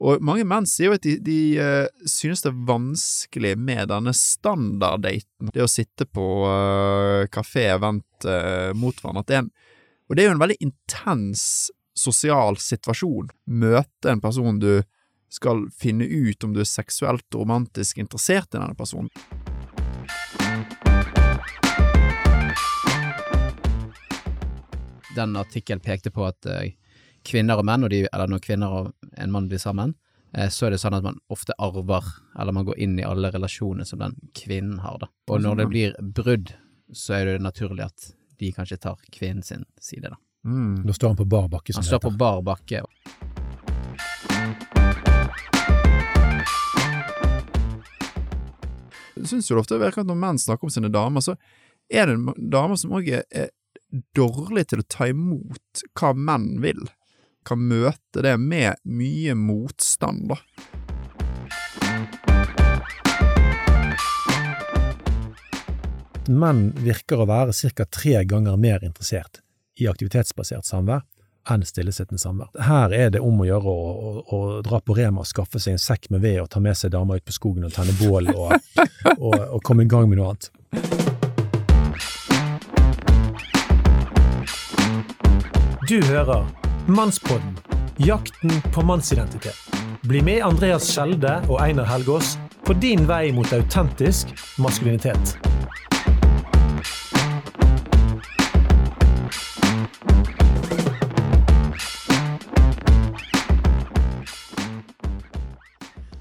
Og mange menn sier jo at de, de uh, synes det er vanskelig med denne standarddaten, det å sitte på uh, kafé vendt uh, mot hverandre. Og det er jo en veldig intens sosial situasjon. Møte en person du skal finne ut om du er seksuelt og romantisk interessert i denne personen. Den artikkelen pekte på at eh, kvinner og menn, og de, eller når kvinner og en mann blir sammen, eh, så er det sånn at man ofte arver, eller man går inn i alle relasjoner som den kvinnen har, da. Og når det blir brudd, så er det naturlig at de kanskje tar kvinnen sin side, da. Mm. Da står han på bar bakke, som Han det står på heter. bar bakke. Jeg syns jo det ofte virker at når menn snakker om sine damer, så er det damer som òg er, er dårlige til å ta imot hva menn vil. Kan møte det med mye motstand, da. Menn virker å være ca. tre ganger mer interessert i aktivitetsbasert samvær enn stillesittende samvær. Her er det om å gjøre å, å, å dra på Rema og skaffe seg en sekk med ved og ta med seg damer ut på skogen og tenne bål og, og, og komme i gang med noe annet. Du hører Mannspodden, jakten på mannsidentitet. Bli med Andreas Skjelde og Einar Helgaas på din vei mot autentisk maskulinitet.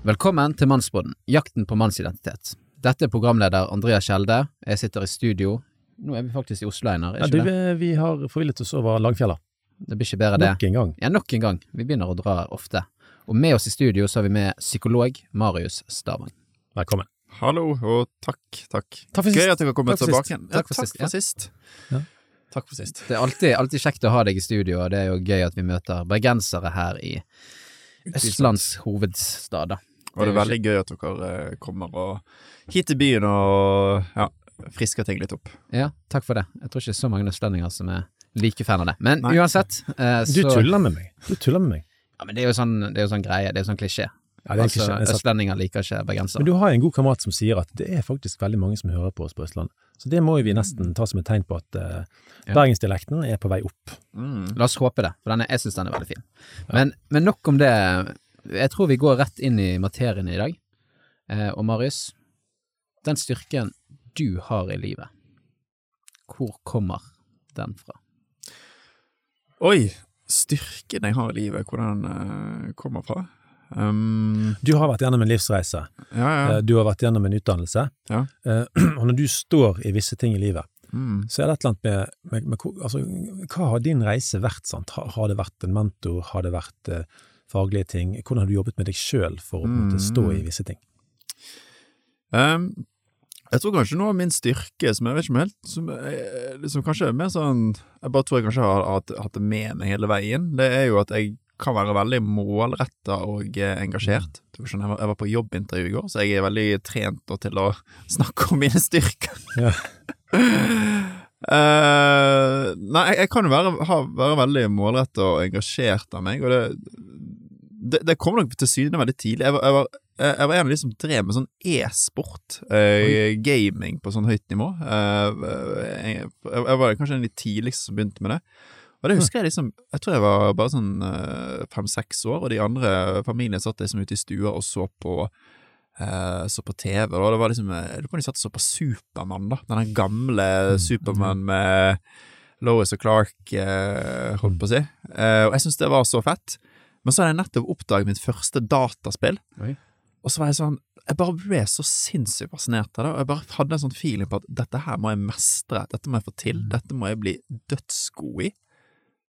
Velkommen til Mannsbåten, jakten på mannsidentitet. Dette er programleder Andrea Skjelde. Jeg sitter i studio. Nå er vi faktisk i Oslo, Einar. Ja, du, vi har forvillet oss over Langfjella. Det blir ikke bedre, det. Nok en gang. Ja, nok en gang. Vi begynner å dra ofte. Og med oss i studio så har vi med psykolog Marius Stavang. Velkommen. Hallo, og takk, takk. Takk for Gøy at dere har kommet Takk for tilbake sist. igjen. Ja, Takk for sist, ja. Takk for sist. Det er alltid, alltid kjekt å ha deg i studio, og det er jo gøy at vi møter bergensere her i Østlands hovedstad, da. Og det er veldig gøy at dere eh, kommer og hit til byen og ja, frisker ting litt opp. Ja, takk for det. Jeg tror ikke det er så mange østlendinger som er like fan av det. Men Nei. uansett, eh, Du så tuller med meg. Du tuller med meg. Ja, men det er jo sånn, det er jo sånn greie, det er jo sånn klisjé. Ja, altså, østlendinger liker ikke Men du har en god kamerat som sier at det er faktisk veldig mange som hører på oss på Østlandet. Så det må jo vi nesten ta som et tegn på at uh, Ja. bergensdialekten er på vei opp. Mm. La oss håpe det, for denne, jeg syns den er veldig fin. Men, men nok om det. Jeg tror vi går rett inn i materien i dag. Eh, og Marius, den styrken du har i livet, hvor kommer den fra? Oi, styrken jeg har i livet, hvor den uh, kommer fra? Um, Du har vært gjennom en livsreise. ja, ja. Eh, Du har vært gjennom en utdannelse. Ja. Uh, Og når du står i visse ting i livet, Mm. så er det et eller annet med, med, med altså, Hva har din reise vært? Har, har det vært en mentor? Har det vært uh, faglige ting? Hvordan har du jobbet med deg sjøl for å mm. måte, stå i visse ting? Um, jeg tror kanskje noe av min styrke, som jeg vet ikke om helt som, eh, liksom kanskje er mer sånn Jeg bare tror jeg kanskje har hatt, det med meg hele veien. Det er jo at jeg kan være veldig målretta og eh, engasjert. Skjønner, Jeg var, jeg på jobbintervju i går, så jeg er veldig trent til å snakke om mine styrker. Ja. uh, nei, jeg, jeg kan jo være, være veldig målretta og engasjert av meg, og det, det, det kom nok til syne veldig tidlig. Jeg var, jeg var, jeg jeg var en av de som drev med sånn e-sport, eh, gaming på sånn høyt nivå. Eh, jeg, jeg var kanskje en av de tidligste som begynte med det. Og det husker jeg liksom Jeg tror jeg var bare sånn eh, fem-seks år, og de andre familiene satt liksom ute i stua og så på eh, så på TV, og det var liksom Jeg lurer på om de satt og så på Supermann, da. Den gamle Supermann med Lois og Clark, eh, holdt på å si. Eh, og jeg syns det var så fett. Men så hadde jeg nettopp oppdaget mitt første dataspill, Oi. Og så var jeg sånn Jeg bare ble så sinnssykt fascinert av det, og jeg bare hadde en sånn feeling på at dette her må jeg mestre, dette må jeg få til, dette må jeg bli dødsgod i.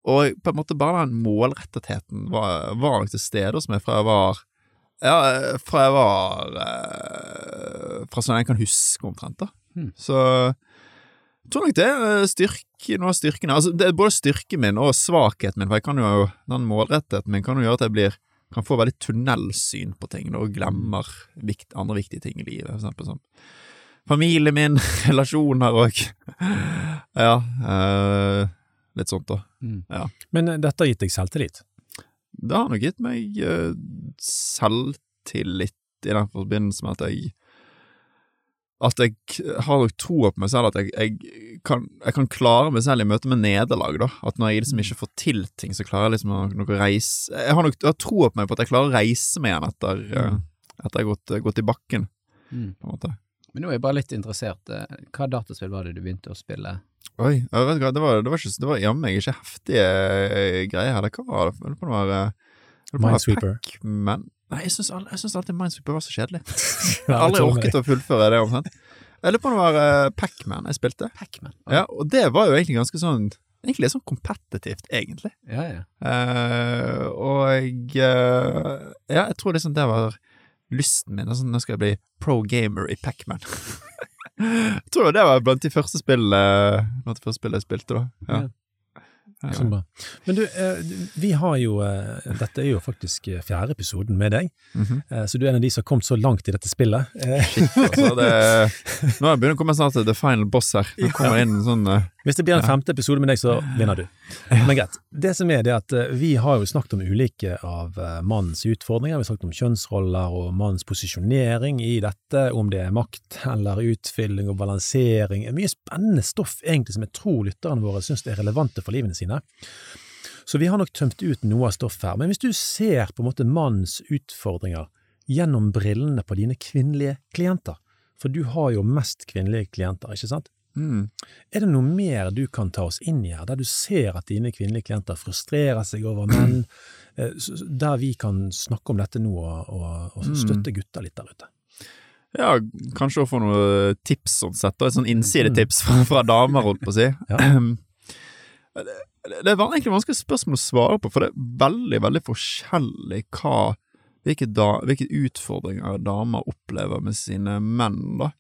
Og på en måte bare den målrettetheten var, var nok til stede hos meg fra jeg var Ja, fra jeg var eh, Fra sånn jeg kan huske omtrent, da. Hmm. Så jeg tror nok det er styrke, noe av styrkene Altså, det er både styrken min og svakheten min, for jeg kan jo Den målrettheten min kan jo gjøre at jeg blir kan få veldig tunnelsyn på ting og glemmer vikt, andre viktige ting i livet, for eksempel som familien min, relasjoner og Ja. øh, litt sånt, da. Mm. Men eh, dette har gitt deg selvtillit. det har nok gitt meg øh, selvtillit i den forbindelse med at jeg at jeg har nok troa på meg selv, at jeg, jeg, kan, jeg kan klare meg selv i møte med nederlag, da. At når jeg liksom ikke får til ting, så klarer jeg liksom å noe reise Jeg har nok troa på meg på at jeg klarer å reise meg igjen etter, eh, etter jeg har gått, gått i bakken, Mm. på en måte. Men nå er jeg bare litt interessert. eh, Hva dataspill var det du begynte å spille? Oi, jeg vet ikke, hva, det var, det var, ikke, det var jammen ikke heftige eh, greier her. Hva var det? Det var eh, lurer på det var Minesweeper. Pac-Man. Nei, jeg syns, al- alltid Minesweeper var så kjedelig. Jeg har aldri orket å fullføre det, omtrent. Jeg lurer på om det var Pacman Pac-Man jeg spilte. Pac-Man? Ja, og det var jo egentlig ganske sånn Egentlig litt sånn kompetitivt, egentlig. ja. ja. Uh, og uh, Ja, jeg tror liksom det var lysten min. Altså, nå skal jeg bli pro gamer i Pac-Man. jeg tror det var blant de første spillene Blant de første spillene jeg spilte, da. Ja. Ja. Så bra. Men du, eh, vi har jo eh, Dette er jo faktisk eh, fjerde episoden med deg, mm -hmm. så du er en av de som har kommet så langt i dette spillet. Shit, Altså, det, nå begynner jeg å komme snart til the final boss her. Nå kommer det inn en sånn Hvis det blir en femte episode med deg, så vinner du. Men greit. Det som er, det at eh, vi har jo snakket om ulike av eh, mannens utfordringer. Vi har snakket om kjønnsroller og mannens posisjonering i dette, om det er makt eller utfylling og balansering. Mye spennende stoff egentlig som jeg tror lytterne våre syns er relevante for livene sine. Så vi har nok tømt ut noe av stoffet her. Men hvis du ser på en måte mannens utfordringer gjennom brillene på dine kvinnelige klienter, for du har jo mest kvinnelige klienter, ikke sant? Mm. Er det noe mer du kan ta oss inn i her, der du ser at dine kvinnelige klienter frustrerer seg over menn, eh, der vi kan snakke om dette nå og, og, og støtte gutter litt der ute? Ja, kanskje å få noen tips sånn sett, da. Et sånn innsidetips fra, fra damer, holdt på å si. Ja. det, det er egentlig vanskelig spørsmål å svare på, for det er veldig, veldig forskjellig hva hvilke, da, hvilke utfordringer damer opplever med sine menn, da.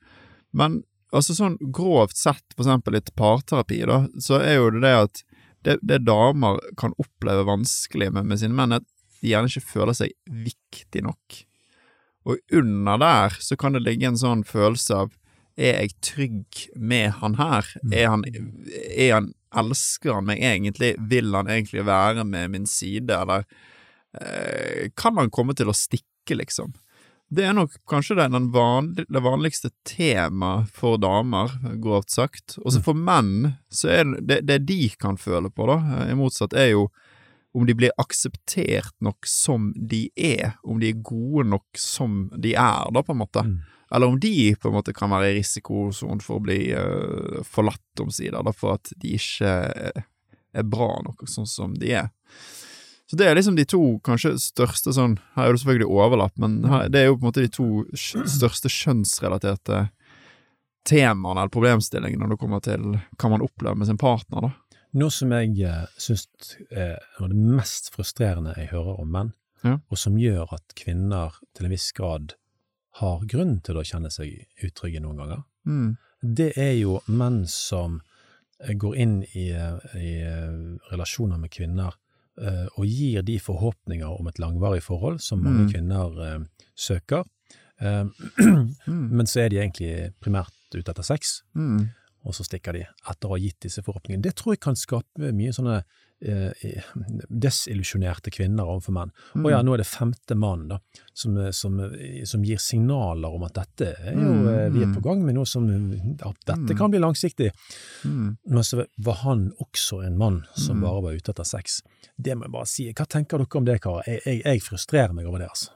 Men altså sånn grovt sett, for eksempel litt parterapi, da, så er jo det det at det, det damer kan oppleve vanskelig med, med sine menn, er at de gjerne ikke føler seg viktig nok. Og under der så kan det ligge en sånn følelse av er jeg trygg med han her? Er han, er han Elsker han meg egentlig? Vil han egentlig være med min side, eller eh, kan han komme til å stikke, liksom? Det er nok kanskje det, den vanlig, det vanligste temaet for damer, grovt sagt. Og så for menn, så er det, det de kan føle på, da, i motsatt, er jo om de blir akseptert nok som de er, om de er gode nok som de er, da, på en måte. Mm. Eller om de på en måte kan være i risikosonen for å bli uh, forlatt omsider, da, for at de ikke er bra nok sånn som de er. Så det er liksom de to kanskje største sånn Her er det selvfølgelig overlapp, men her, det er jo på en måte de to største kjønnsrelaterte temaene eller problemstillingene når det kommer til hva man opplever med sin partner, da. Noe som jeg eh, syns er noe av det mest frustrerende jeg hører om menn, Ja. og som gjør at kvinner til en viss grad har grunn til å kjenne seg utrygge noen ganger, Mm. det er jo menn som eh, går inn i, eh, i eh, relasjoner med kvinner eh, og gir de forhåpninger om et langvarig forhold som mange Mm. kvinner eh, søker, eh, Mm. men så er de egentlig primært ute etter sex, Mm. og så stikker de etter å ha gitt disse forhåpningene. Det tror jeg kan skape mye sånne eh, desillusjonerte kvinner overfor menn. Mm. Og ja, nå er det femte mann da, som, som, som gir signaler om at dette er jo, Mm, eh, vi er mm. på gang med noe som at dette Mm. kan bli langsiktig. Mm. Men så var han også en mann som Mm. bare var ute etter sex. Det må jeg bare si. Hva tenker dere om det, karer? Jeg, jeg, jeg frustrerer meg over det, altså.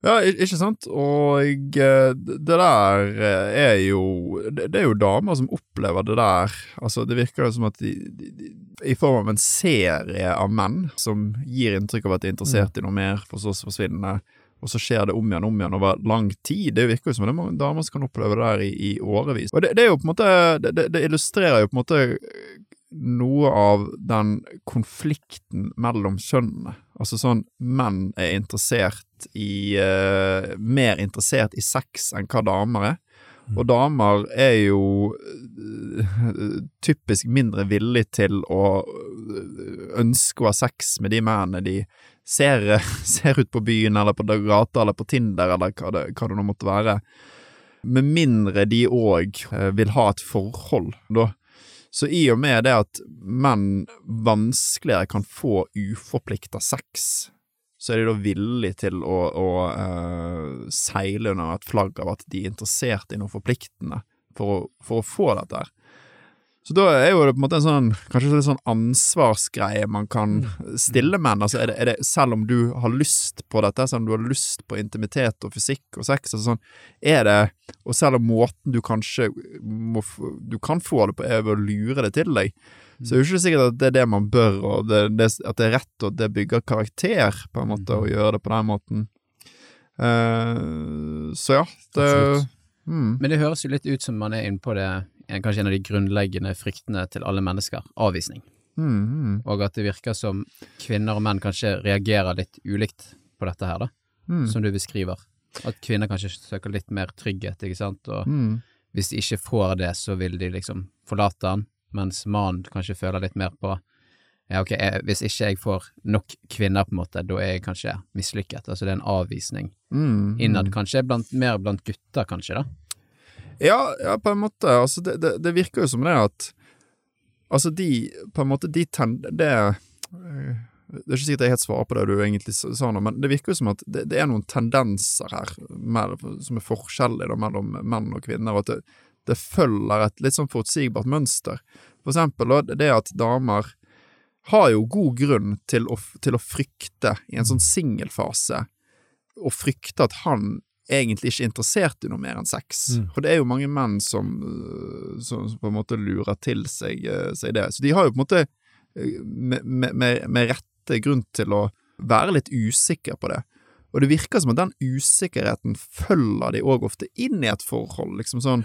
Mm. Ja, ikke sant? Og eh, det der eh, er jo Det er jo damer som opplever det der. Altså, det virker jo som at de, de, de I form av en serie av menn som gir inntrykk av at de er interessert i noe mer, for så å forsvinne. Og så skjer det om igjen om igjen over lang tid. Det virker jo som det er mange damer som kan oppleve det der i, i årevis. Og det, det er jo på en måte det, det, det illustrerer jo på en måte noe av den konflikten mellom kjønnene. Altså sånn, menn er interessert i uh, Mer interessert i sex enn hva damer er. Og damer er jo eh, typisk mindre villig til å eh, ønske å ha sex med de mennene de ser, ser ut på byen eller på gata eller på Tinder eller hva det, hva det nå måtte være. Med mindre de òg vil ha et forhold, da. Så i og med det at menn vanskeligere kan få uforplikta sex, så er de da villige til å, å uh, seile under et flagg av at de er interessert i noe forpliktende for å, for å få dette her. Så da er jo det på en måte en sånn kanskje en sånn ansvarsgreie man kan stille menn. Altså er det, er det, selv om du har lyst på dette, selv om du har lyst på intimitet og fysikk og sex altså sånn, er det Og selv om måten du kanskje må, du kan få det på, er ved å lure det til deg, så er det ikke sikkert at det er det man bør, og det, det, at det er rett, og det bygger karakter, på en måte, å gjøre det på den måten. Uh, så ja, det mm, Men det høres jo litt ut som man er inne på det, kanskje en av de grunnleggende fryktene til alle mennesker, avvisning. mm, mm, Og at det virker som kvinner og menn kanskje reagerer litt ulikt på dette her, da, mm, som du beskriver. At kvinner kanskje søker litt mer trygghet, ikke sant, og mm, hvis de ikke får det, så vil de liksom forlate han, mens mannen kanskje føler litt mer på ja, ok, jeg, hvis ikke jeg får nok kvinner, på en måte, da er jeg kanskje mislykket. Altså det er en avvisning mm, innad, kanskje, blant, mer blant gutter, kanskje, da. Ja, ja, på en måte. Altså, det, det, det virker jo som det at Altså, de På en måte, de tender Det øh, Det er ikke sikkert jeg helt svarer på det du egentlig sa nå, men det virker jo som at det, det er noen tendenser her med, som er forskjellige mellom menn og kvinner, og at det, det følger et litt sånn forutsigbart mønster. For eksempel det at damer har jo god grunn til å, til å frykte i en sånn singelfase, og frykte at han egentlig ikke er interessert i noe mer enn sex. Mm. Og det er jo mange menn som, øh, som på en måte lurer til seg, øh, seg det. Så de har jo på en måte øh, med, med, med, med rette grunn til å være litt usikker på det. Og det virker som at den usikkerheten følger de òg ofte inn i et forhold. Liksom sånn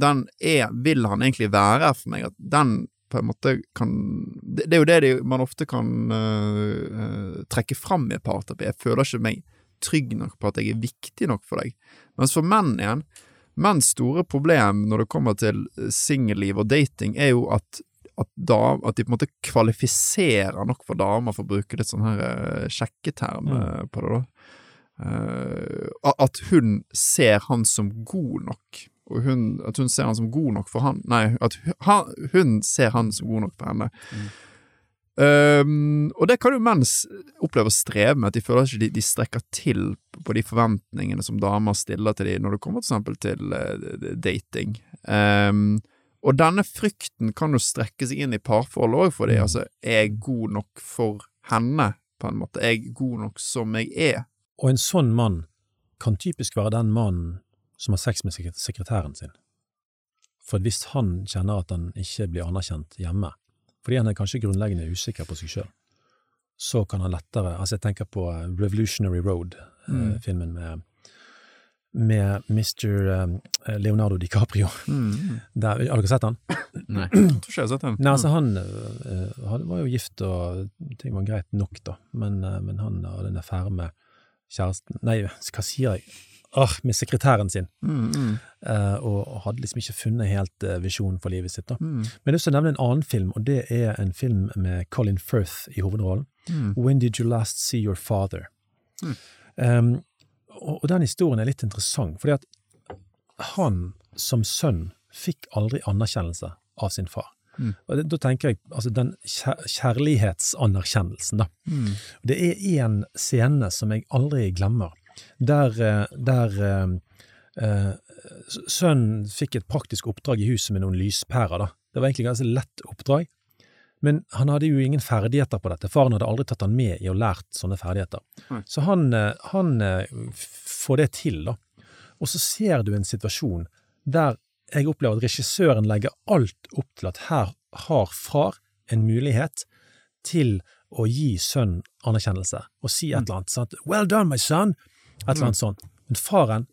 Den er Vil han egentlig være for meg? At den på en måte kan Det, det er jo det de, man ofte kan uh, trekke fram i parterapi. Jeg føler ikke meg trygg nok på at jeg er viktig nok for deg. Mens for menn igjen Menns store problem når det kommer til eh, singelliv og dating, er jo at at, da, at de på en måte kvalifiserer nok for damer, for å bruke litt sånn her eh, sjekketerm eh, på det, da. Uh, at hun ser han som god nok, og hun, at hun ser han som god nok for han Nei, at hun, han, hun ser han som god nok for henne. Um, og det kan jo menn oppleve å streve med, at de føler ikke de, de strekker til på de forventningene som damer stiller til dem når det kommer til eksempel til uh, dating. Um, og denne frykten kan jo strekke seg inn i parforhold òg, for de, Mm. altså, er jeg god nok for henne, på en måte? Er jeg god nok som jeg er? Og en sånn mann kan typisk være den mannen som har sex med sekretæren sin. For hvis han kjenner at han ikke blir anerkjent hjemme, fordi han er kanskje grunnleggende usikker på seg sjøl, så kan han lettere Altså, jeg tenker på eh, Revolutionary Road-filmen Mm. filmen med, med Mr. eh, Leonardo DiCaprio. Mm. Der, har dere sett han? Nei. Jeg tror ikke jeg har sett den. Nei, altså han, øh, han var jo gift, og ting var greit nok, da, men, men han hadde en affære med kjæresten Nei, hva sier jeg? Åh, med sekretæren sin, Mm, mm, Uh, og hadde liksom ikke funnet helt uh, visjonen for livet sitt. da. mm, Men jeg vil også nevne en annen film, og det er en film med Colin Firth i hovedrollen. mm. When Did You Last See Your Father? Mm. Um, og, og den historien er litt interessant, fordi at han som sønn fikk aldri anerkjennelse av sin far. Mm. Og det, Da tenker jeg altså den kjærlighetsanerkjennelsen, da. Mm. Det er én scene som jeg aldri glemmer, der, eh, der eh, eh, sønnen fikk et praktisk oppdrag i huset med noen lyspærer. da. Det var egentlig ganske lett oppdrag, men han hadde jo ingen ferdigheter på dette. Faren hadde aldri tatt han med i å lært sånne ferdigheter. Mm. Så han, han får det til, da. Og så ser du en situasjon der jeg opplever at regissøren legger alt opp til at her har far en mulighet til å gi sønnen anerkjennelse, og si et eller annet sant? 'Well done, my son!' Et eller annet sånt. Men faren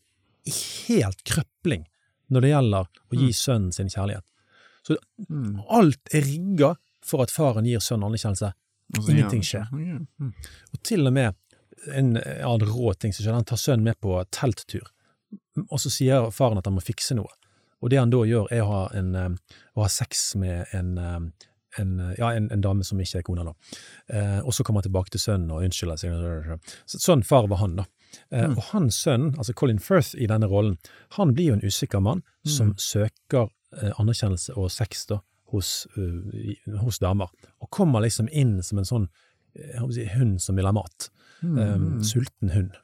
er helt krøpling når det gjelder å gi sønnen sin kjærlighet. Så Alt er rigga for at faren gir sønnen anerkjennelse. Ingenting skjer. Mm. Og til og med en annen rå ting som skjer, han tar sønnen med på telttur, og så sier faren at han må fikse noe. Og det han da gjør, er å ha, en, eh, å ha sex med en, eh, en, ja, en, en dame som ikke er kona, da. Eh, og så kommer han tilbake til sønnen og unnskylder seg. Sånn far var han, da. Eh, Mm. Og hans sønn, altså Colin Firth i denne rollen, han blir jo en usikker mann som søker eh, anerkjennelse og sex da, hos, uh, hos damer, og kommer liksom inn som en sånn si, hund som vil ha mat. Um, sulten hund.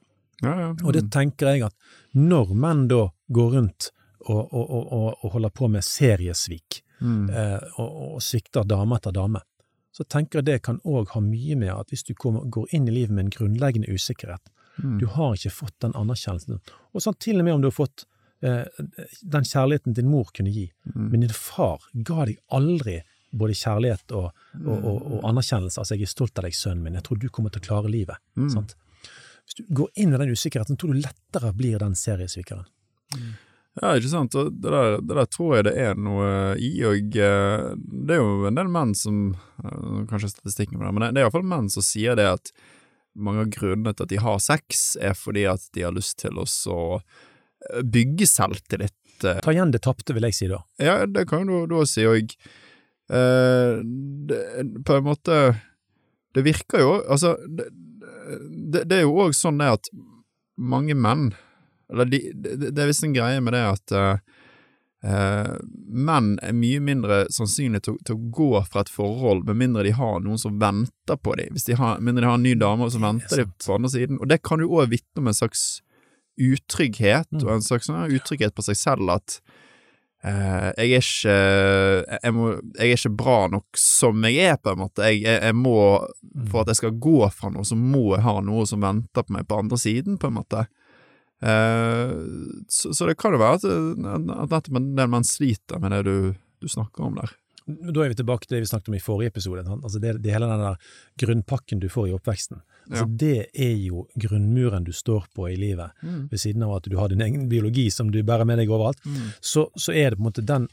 Ja, ja. Og det tenker jeg at når menn da går rundt og, og, og, og, holder på med seriesvik, Mm. eh, og svikter dame etter dame, så tenker jeg det kan òg ha mye med at hvis du kommer, går inn i livet med en grunnleggende usikkerhet, Mm. du har ikke fått den anerkjennelsen, og sånn til og med om du har fått eh, den kjærligheten din mor kunne gi, Mm. men din far ga deg aldri både kjærlighet og, og, og, og anerkjennelse. Altså, jeg er stolt av deg, sønnen min, jeg tror du kommer til å klare livet. Mm. Sant? Hvis du går inn i den usikkerheten, tror du lettere blir den seriesvikeren. Ja, ikke sant, det der, det der tror jeg det er noe i, og eh, det er jo en del menn som eh, Kanskje statistikken på det, men det er iallfall menn som sier det at mange av grunnene til at de har sex, er fordi at de har lyst til å eh, bygge selvtillit. eh. Ta igjen det tapte, vil jeg si da. Ja, det kan du da si, og eh, på en måte Det virker jo Altså, det, det, det er jo òg sånn det at mange menn Eller de, det, det er visst en greie med det at eh, menn er mye mindre sannsynlig til, til å gå fra et forhold med mindre de har noen som venter på dem. Hvis de har, mindre de har en ny dame, så venter de på andre siden. Og det kan jo òg vitne om en slags utrygghet, Mm. og en slags sånn utrygghet på seg selv at uh, jeg, er ikke, jeg, må, jeg er ikke bra nok som jeg er, på en måte. Jeg, jeg, jeg må, for at jeg skal gå fra noe, så må jeg ha noe som venter på meg på andre siden, på en måte. Eh, så, så det kan jo være at, at nettopp en del menn sliter med det du, du snakker om der. Da er vi tilbake til det vi snakket om i forrige episode. Altså det, det hele den der grunnpakken du får i oppveksten. Altså Ja. Det er jo grunnmuren du står på i livet, ved siden av at du har din egen biologi som du bærer med deg overalt. Så, så er det på en måte den,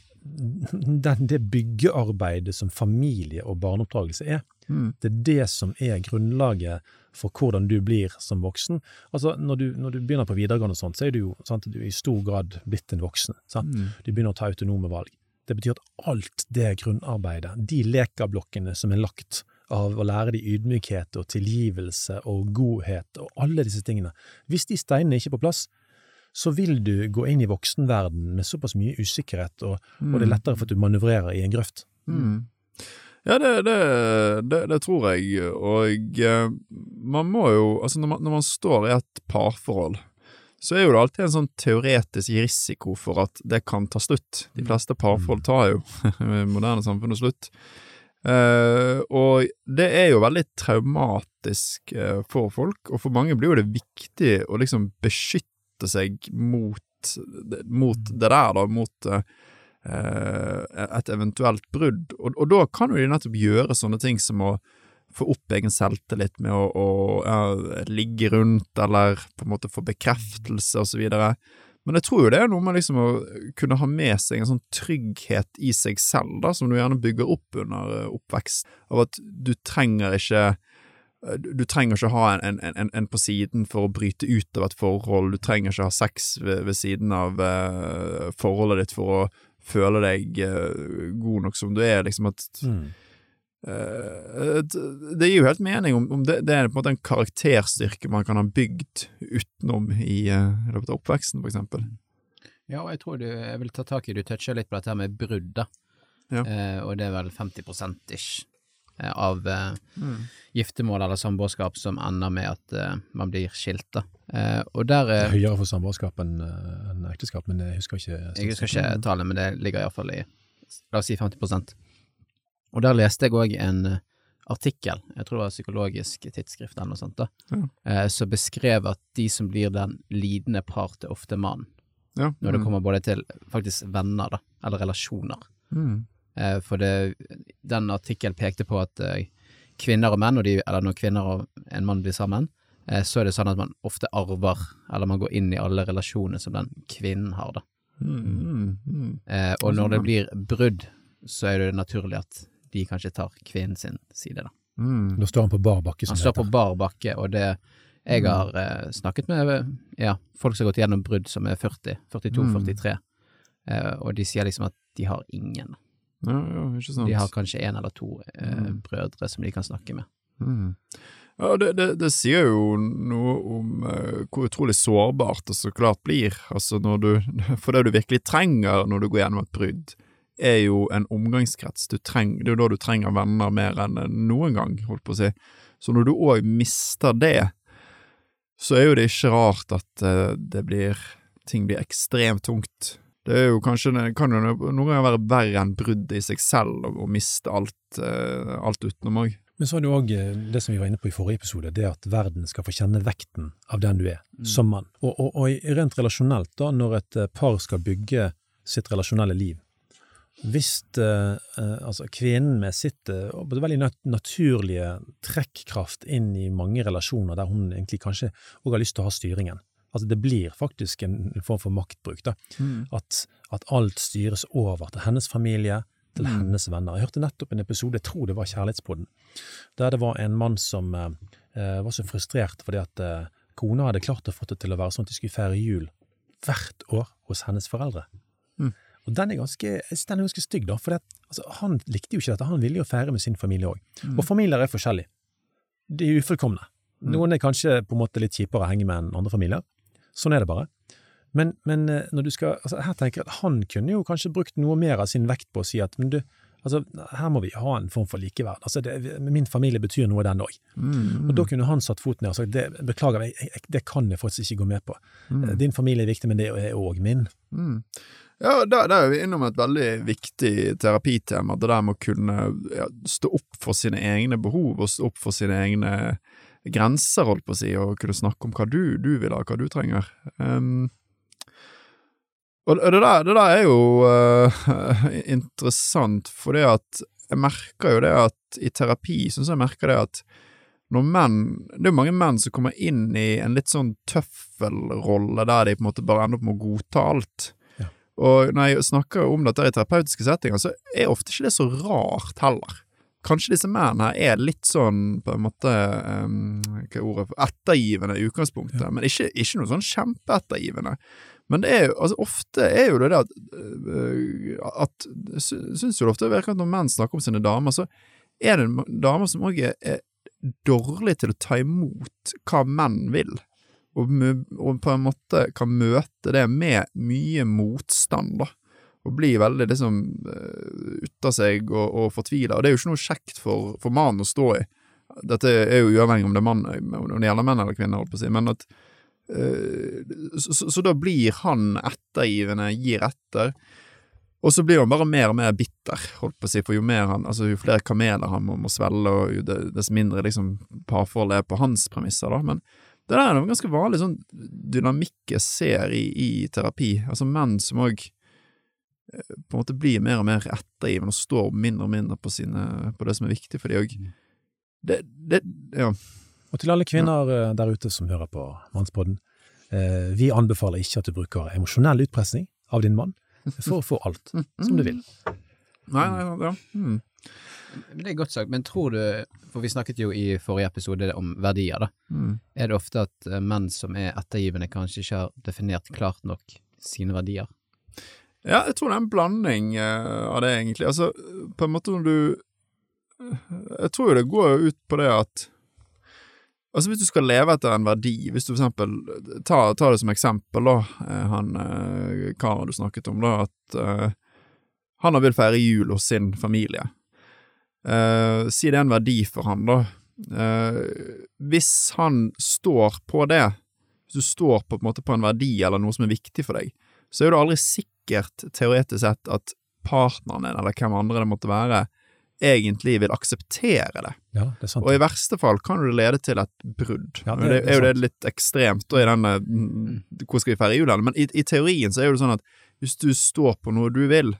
den, det byggearbeidet som familie og barneoppdragelse er. Mm. Det er det som er grunnlaget for hvordan du blir som voksen. Altså, når du, når du begynner på videregående og sånt, så er du jo sant, du er i stor grad blitt en voksen. Sant? Mm. Du begynner å ta autonome valg. Det betyr at alt det grunnarbeidet, de lekablokkene som er lagt av å lære de ydmykhet og tilgivelse og godhet og alle disse tingene, hvis de steinene ikke er på plass, så vil du gå inn i voksenverden med såpass mye usikkerhet, og, og det er lettere for at du manøvrerer i en grøft. Mm. Ja, det, det, det, det tror jeg, og eh, man må jo Altså, når man, når man står i et parforhold, så er jo det alltid en sånn teoretisk risiko for at det kan ta slutt. De fleste parforhold tar jo i moderne samfunn og slutt. Eh, og det er jo veldig traumatisk eh, for folk, og for mange blir jo det viktig å liksom beskytte seg mot, mot det der, da, mot eh, et eventuelt brudd. Og, og da kan jo de nettopp gjøre sånne ting som å få opp egen selvtillit med å, å ja, ligge rundt, eller på en måte få bekreftelse, og så videre. Men jeg tror jo det er noe med liksom å kunne ha med seg en sånn trygghet i seg selv, da, som du gjerne bygger opp under eh, oppvekst, av at du trenger ikke eh, du trenger ikke ha en, en, en på siden for å bryte ut av et forhold, du trenger ikke ha sex ved, ved siden av eh, forholdet ditt for å føle deg uh, god nok som du er, liksom at mm. uh, det gir jo helt mening om, om det, det er på en måte en karakterstyrke man kan ha bygd utenom i, løpet av oppveksten, for eksempel. Ja, og jeg tror du jeg vil ta tak i Du toucher litt på dette med brudd, da. Ja. Eh, og det er vel 50 ish av eh, giftermål eller samboerskap som ender med at eh, man blir skilt, da. Eh, og der Det eh, er høyere for samboerskap enn en ekteskap, men jeg husker ikke Jeg husker ikke tallet, men det ligger iallfall i la oss si 50 Og der leste jeg òg en eh, artikkel, jeg tror det var Psykologisk tidsskrift eller noe sånt, da, Ja. eh, som beskrev at de som blir den lidende part, er ofte mannen. Ja. Når det kommer både til faktisk venner, da, eller relasjoner. Mm. Eh, for det, den artikkelen pekte på at eh, kvinner og menn, og de, eller når kvinner og en mann blir sammen, eh, så er det sånn at man ofte arver, eller man går inn i alle relasjoner som den kvinnen har, da. Mm. Mm. Mm. Eh, og når det blir brudd, så er det naturlig at de kanskje tar kvinnen sin side, da. Mm. Da står han på bar bakke, som Han det står på heter. bar bakke, og det Jeg har eh, snakket med ja, folk som har gått gjennom brudd som er 40, 42, Mm. 43, eh, og de sier liksom at de har ingen. Ja, ja, ikke sant. De har kanskje en eller to eh, Mm. brødre som de kan snakke med. Mm. Ja, det, det, det sier jo noe om eh, hvor utrolig sårbart det så klart blir, altså når du For det du virkelig trenger når du går gjennom et brudd, er jo en omgangskrets. Du treng, det er jo da du trenger venner mer enn noen gang, holdt på å si. Så når du òg mister det, så er jo det ikke rart at eh, det blir ting blir ekstremt tungt. Det er jo kanskje, kan jo noen ganger være verre enn bruddet i seg selv å, å miste alt, uh, alt utenom òg. Men så er det jo òg det som vi var inne på i forrige episode, det at verden skal få kjenne vekten av den du er, som mann. Og, og, og rent relasjonelt, da, når et eh, par skal bygge sitt relasjonelle liv, hvis eh, eh, altså kvinnen med sitt uh, veldig nat naturlige trekkraft inn i mange relasjoner der hun egentlig kanskje òg har lyst til å ha styringen. Altså Det blir faktisk en form for maktbruk. da, Mm. at, at alt styres over til hennes familie, til Mm. hennes venner. Jeg hørte nettopp en episode, jeg tror det var Kjærlighetspodden, der det var en mann som eh, eh, var så frustrert fordi at eh, kona hadde klart å få det til å være sånn at de skulle feire jul hvert år hos hennes foreldre. Mm. Og den er ganske, den er ganske stygg, da, for det, altså, han likte jo ikke dette, han ville jo feire med sin familie òg. Mm. Og familier er forskjellige. De er ufullkomne. Mm. Noen er kanskje på en måte litt kjipere å henge med enn andre familier. Sånn er det bare. Men, men eh, når du skal, altså her tenker jeg at han kunne jo kanskje brukt noe mer av sin vekt på å si at men du, altså her må vi ha en form for likeverd. Altså det, min familie betyr noe, den òg. Mm. Og da kunne han satt foten ned og sagt det, beklager, jeg, jeg, det kan jeg faktisk ikke gå med på. Mm. Din familie er viktig, men det er òg min. Mm. Ja, der, der er vi innom et veldig viktig terapitema, det der med å kunne ja, stå opp for sine egne behov og stå opp for sine egne grenser, holdt på å si, og kunne snakke om hva du, du vil ha, hva du trenger. Um, og det der, det der er jo uh, interessant, for det at jeg merker jo det at i terapi syns jeg merker det at når menn Det er jo mange menn som kommer inn i en litt sånn tøffelrolle der de på en måte bare ender opp med å godta alt. Ja. Og når jeg snakker om dette i terapeutiske settinger, så er ofte ikke det så rart heller. Kanskje disse mennene her er litt sånn på en måte um, Hva er ordet ettergivende i utgangspunktet, Ja. men ikke, ikke noe sånn kjempeettergivende. Men det er jo, altså ofte er jo det det at, øh, at sy- Syns jo det ofte virker at når menn snakker om sine damer, så er det damer som òg er dårlige til å ta imot hva menn vil, og, og på en måte kan møte det med mye motstand, da. Og blir veldig liksom uh, ute av seg og, og fortvila. Og det er jo ikke noe kjekt for, for mannen å stå i. Dette er jo uavhengig om det er mann, om det gjelder menn eller kvinner, holdt på å si, men at Eh, så, så, da blir han ettergivende, gir etter. Og så blir han bare mer og mer bitter, holdt på å si, for jo han, altså jo flere kameler han må, må svelle, og jo dess mindre liksom parforholdet er på hans premisser, da. Men det der er en ganske vanlig sånn dynamikk jeg ser i, i terapi. Altså menn som òg på en måte blir mer og mer ettergivende og står mindre og mindre på, sine, på det som er viktig for de òg. Det, det, ja. Og til alle kvinner ja. der ute som hører på Mannspodden, eh, vi anbefaler ikke at du bruker emosjonell utpressing av din mann for å få alt som du vil. Nei, nei, ja. Mm. Men Det er godt sagt, men tror du, for vi snakket jo i forrige episode om verdier, da. Mm. Er det ofte at eh, menn som er ettergivende, kanskje ikke har definert klart nok sine verdier? Ja, jeg tror det er en blanding eh, av det, egentlig. Altså, på en måte når du Jeg tror jo det går ut på det at Altså, hvis du skal leve etter en verdi, hvis du for eksempel Ta, ta det som eksempel, da, eh, han eh, karen du snakket om, da, at uh, han vil feire jul hos sin familie. Uh, si det er en verdi for han, da. Uh, hvis han står på det, hvis du står på, på, en måte, på en verdi eller noe som er viktig for deg, så er du aldri sikkert, teoretisk sett, at partneren din, eller hvem andre det måtte være, egentlig vil akseptere det. Ja, det er sant. Og i verste fall kan det lede til et brudd. Ja, det, det er jo det litt ekstremt da i denne mm, Hvor skal vi feire julen? Men i, i teorien så er det sånn at hvis du står på noe du vil,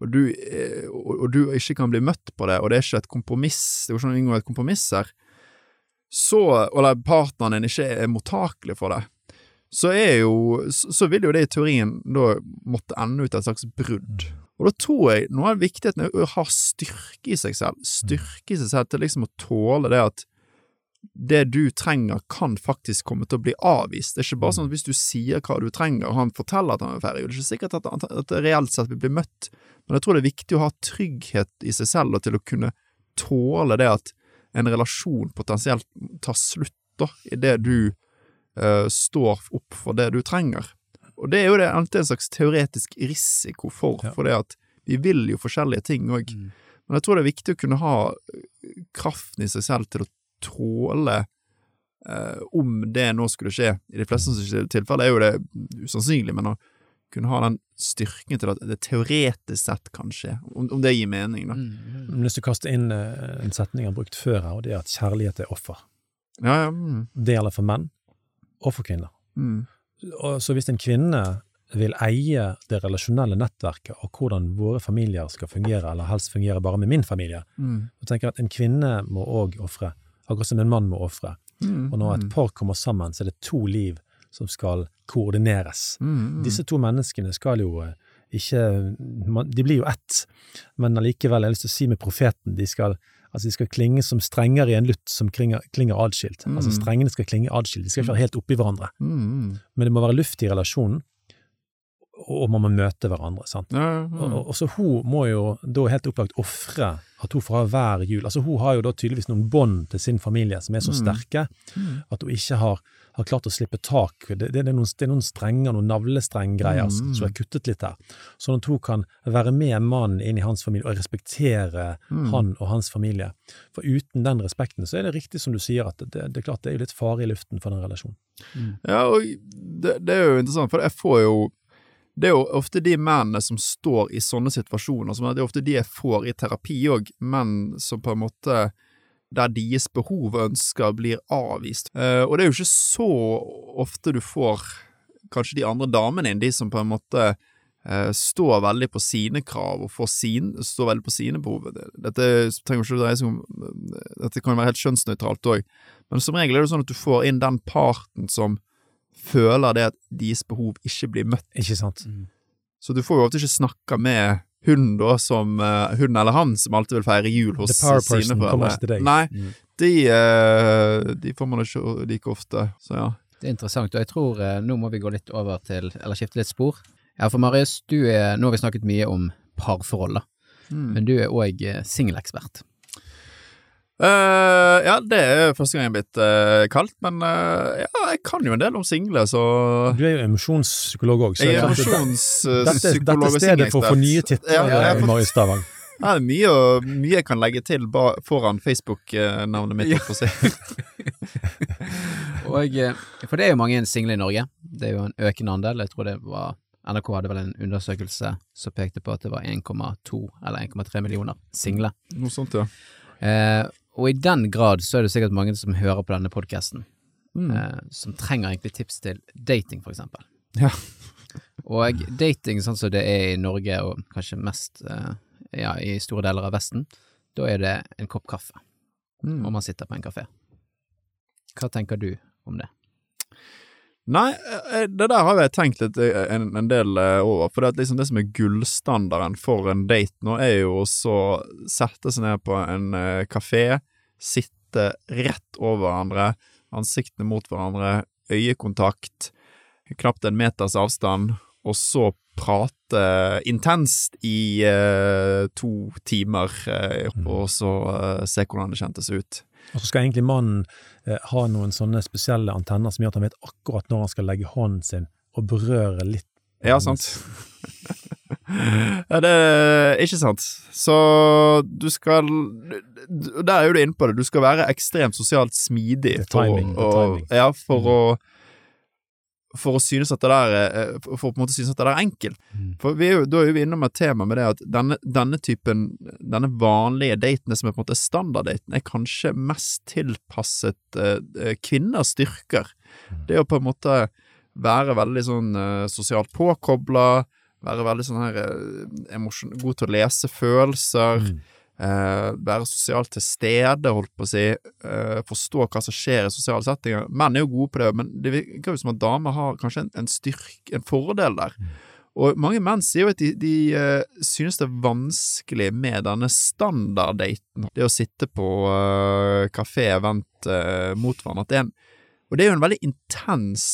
og du, eh, og, og du ikke kan bli møtt på det, og det er ikke et kompromiss, det er jo ikke noe å inngå et kompromiss her, så, eller partneren din ikke er mottakelig for det, så er jo, så, vil jo det i teorien da måtte ende ut et slags brudd. Og da tror jeg noe av viktigheten er å ha styrke i seg selv, styrke i seg selv til liksom å tåle det at det du trenger kan faktisk komme til å bli avvist. Det er ikke bare sånn at hvis du sier hva du trenger, og han forteller at han er ferdig, det er ikke sikkert at, han- at det reelt sett vil bli møtt, men jeg tror det er viktig å ha trygghet i seg selv og til å kunne tåle det at en relasjon potensielt tar slutt da, i det du eh, står opp for det du trenger. Og det er jo det alltid en slags teoretisk risiko for, Ja. for det at vi vil jo forskjellige ting òg. Mm. Men jeg tror det er viktig å kunne ha eh, kraften i seg selv til å tåle uh, om det nå skulle skje. I de fleste tilfeller er jo det usannsynlig, men å kunne ha den styrken til at det teoretisk sett kan skje, om, om det gir mening, da. Mm. Men Hvis du kaster inn uh, en setning jeg har brukt før her, og det er at kjærlighet er offer. Ja, ja. Mm, Det gjelder for menn og for kvinner. mm, Og så hvis en kvinne vil eie det relasjonelle nettverket og hvordan våre familier skal fungere, eller helst fungere bare med min familie, mm, så tenker jeg at en kvinne må òg ofre, akkurat som en mann må ofre. mm, Og når et mm, par kommer sammen, så er det to liv som skal koordineres. mm, mm. Disse to menneskene skal jo eh, ikke De blir jo ett, men allikevel, jeg har lyst til å si med profeten, de skal, altså de skal klinge som strenger i en lutt som klinger, klinger adskilt. Mm. Altså strengene skal klinge adskilt, de skal ikke være helt oppi hverandre. Mm, mm. Men det må være luft i relasjonen, og man må møte hverandre. sant? Mm. og, og så hun må jo da helt opplagt ofre at hun får ha hver jul. Altså Hun har jo da tydeligvis noen bånd til sin familie som er så Mm. sterke Mm. at hun ikke har, har klart å slippe tak. Det, det, det, er, noen, det er noen strenger, noen navlestrenggreier Mm. som er kuttet litt her. Sånn at hun kan være med mannen inn i hans familie og respektere Mm. han og hans familie. For uten den respekten så er det riktig som du sier, at det, det er klart det er jo litt fare i luften for den relasjonen. Ja, og det, det er jo interessant, for jeg får jo Det er jo ofte de mennene som står i sånne situasjoner, som er det er ofte de jeg får i terapi òg, menn som på en måte der deres behov og ønsker blir avvist. Eh, og det er jo ikke så ofte du får kanskje de andre damene inn, de som på en måte eh, står veldig på sine krav og får sin, står veldig på sine behov. Dette trenger ikke å dreie seg om Dette kan jo være helt kjønnsnøytralt òg, men som regel er det sånn at du får inn den parten som føler det at deres behov ikke blir møtt. Ikke sant? Så du får jo ofte ikke snakka med hun da, som eh, hun eller han som alltid vil feire jul hos The power sine foreldre. Nei, Mm. de, eh, de får man ikke like ofte, så ja. Det er interessant, og jeg tror eh, nå må vi gå litt over til, eller skifte litt spor. Ja, for Marius, du er, nå har vi snakket mye om parforhold, da, Mm. men du er òg singelekspert. Eh, ja, det er første gang jeg er blitt uh, kalt, men uh, ja, jeg kan jo en del om single, så Du er jo emosjonspsykolog òg, så Jeg er emosjonspsykolog dette, emosjonspsykolog Dette er stedet for å få nye singelekspert. titler, Ja, Marius Stavang. Ja, det er mye, mye jeg kan legge til ba foran Facebook-navnet mitt. Ja. for å si. Og, for det er jo mange single i Norge. Det er jo en økende andel. Jeg tror det var NRK hadde vel en undersøkelse som pekte på at det var 1,2 eller 1,3 millioner single. Noe sånt, ja. Eh, og i den grad så er det sikkert mange som hører på denne podkasten, Mm. eh, som trenger egentlig tips til dating, for eksempel. Ja. Og dating sånn som det er i Norge, og kanskje mest eh, ja, i store deler av Vesten, da er det en kopp kaffe, Mm. og man sitter på en kafé. Hva tenker du om det? Nei, eh, det der har jeg tenkt litt eh, en, en del eh, over. For det, liksom det som er gullstandarden for en date nå, er jo å sette seg ned på en kafé, sitte rett over hverandre, ansiktene mot hverandre, øyekontakt, knapt en meters avstand, og så prate intenst i eh, to timer, eh, og så eh, se hvordan det kjentes ut. Og så skal egentlig mannen eh, ha noen sånne spesielle antenner som gjør at han vet akkurat når han skal legge hånden sin og berøre litt. Ja, sant. ja, det er ikke sant. Så du skal Der er jo du inne på det. Du skal være ekstremt sosialt smidig. Timing, for, og, timing. Ja, for Mm. å For å synes at det der er For for å på en måte synes at det der er enkelt. Mm. For vi er jo, da er vi innom et tema med det at denne, denne typen Denne vanlige datene som er på en måte standarddaten, er kanskje mest tilpasset eh, eh, kvinners styrker. Mm. Det å på en måte være veldig sånn eh, sosialt påkobla, være veldig sånn her eh, emosjon, god til å lese følelser, Mm. eh, være sosialt til stede, holdt på å si, eh, forstå hva som skjer i sosiale settinger. Menn er jo gode på det, men det virker jo som at damer har kanskje en, en styrk, en fordel der. Og mange menn sier jo at de, de uh, synes det er vanskelig med denne standarddaten. Det å sitte på uh, kafé vendt uh, mot hverandre. Er og det er jo en veldig intens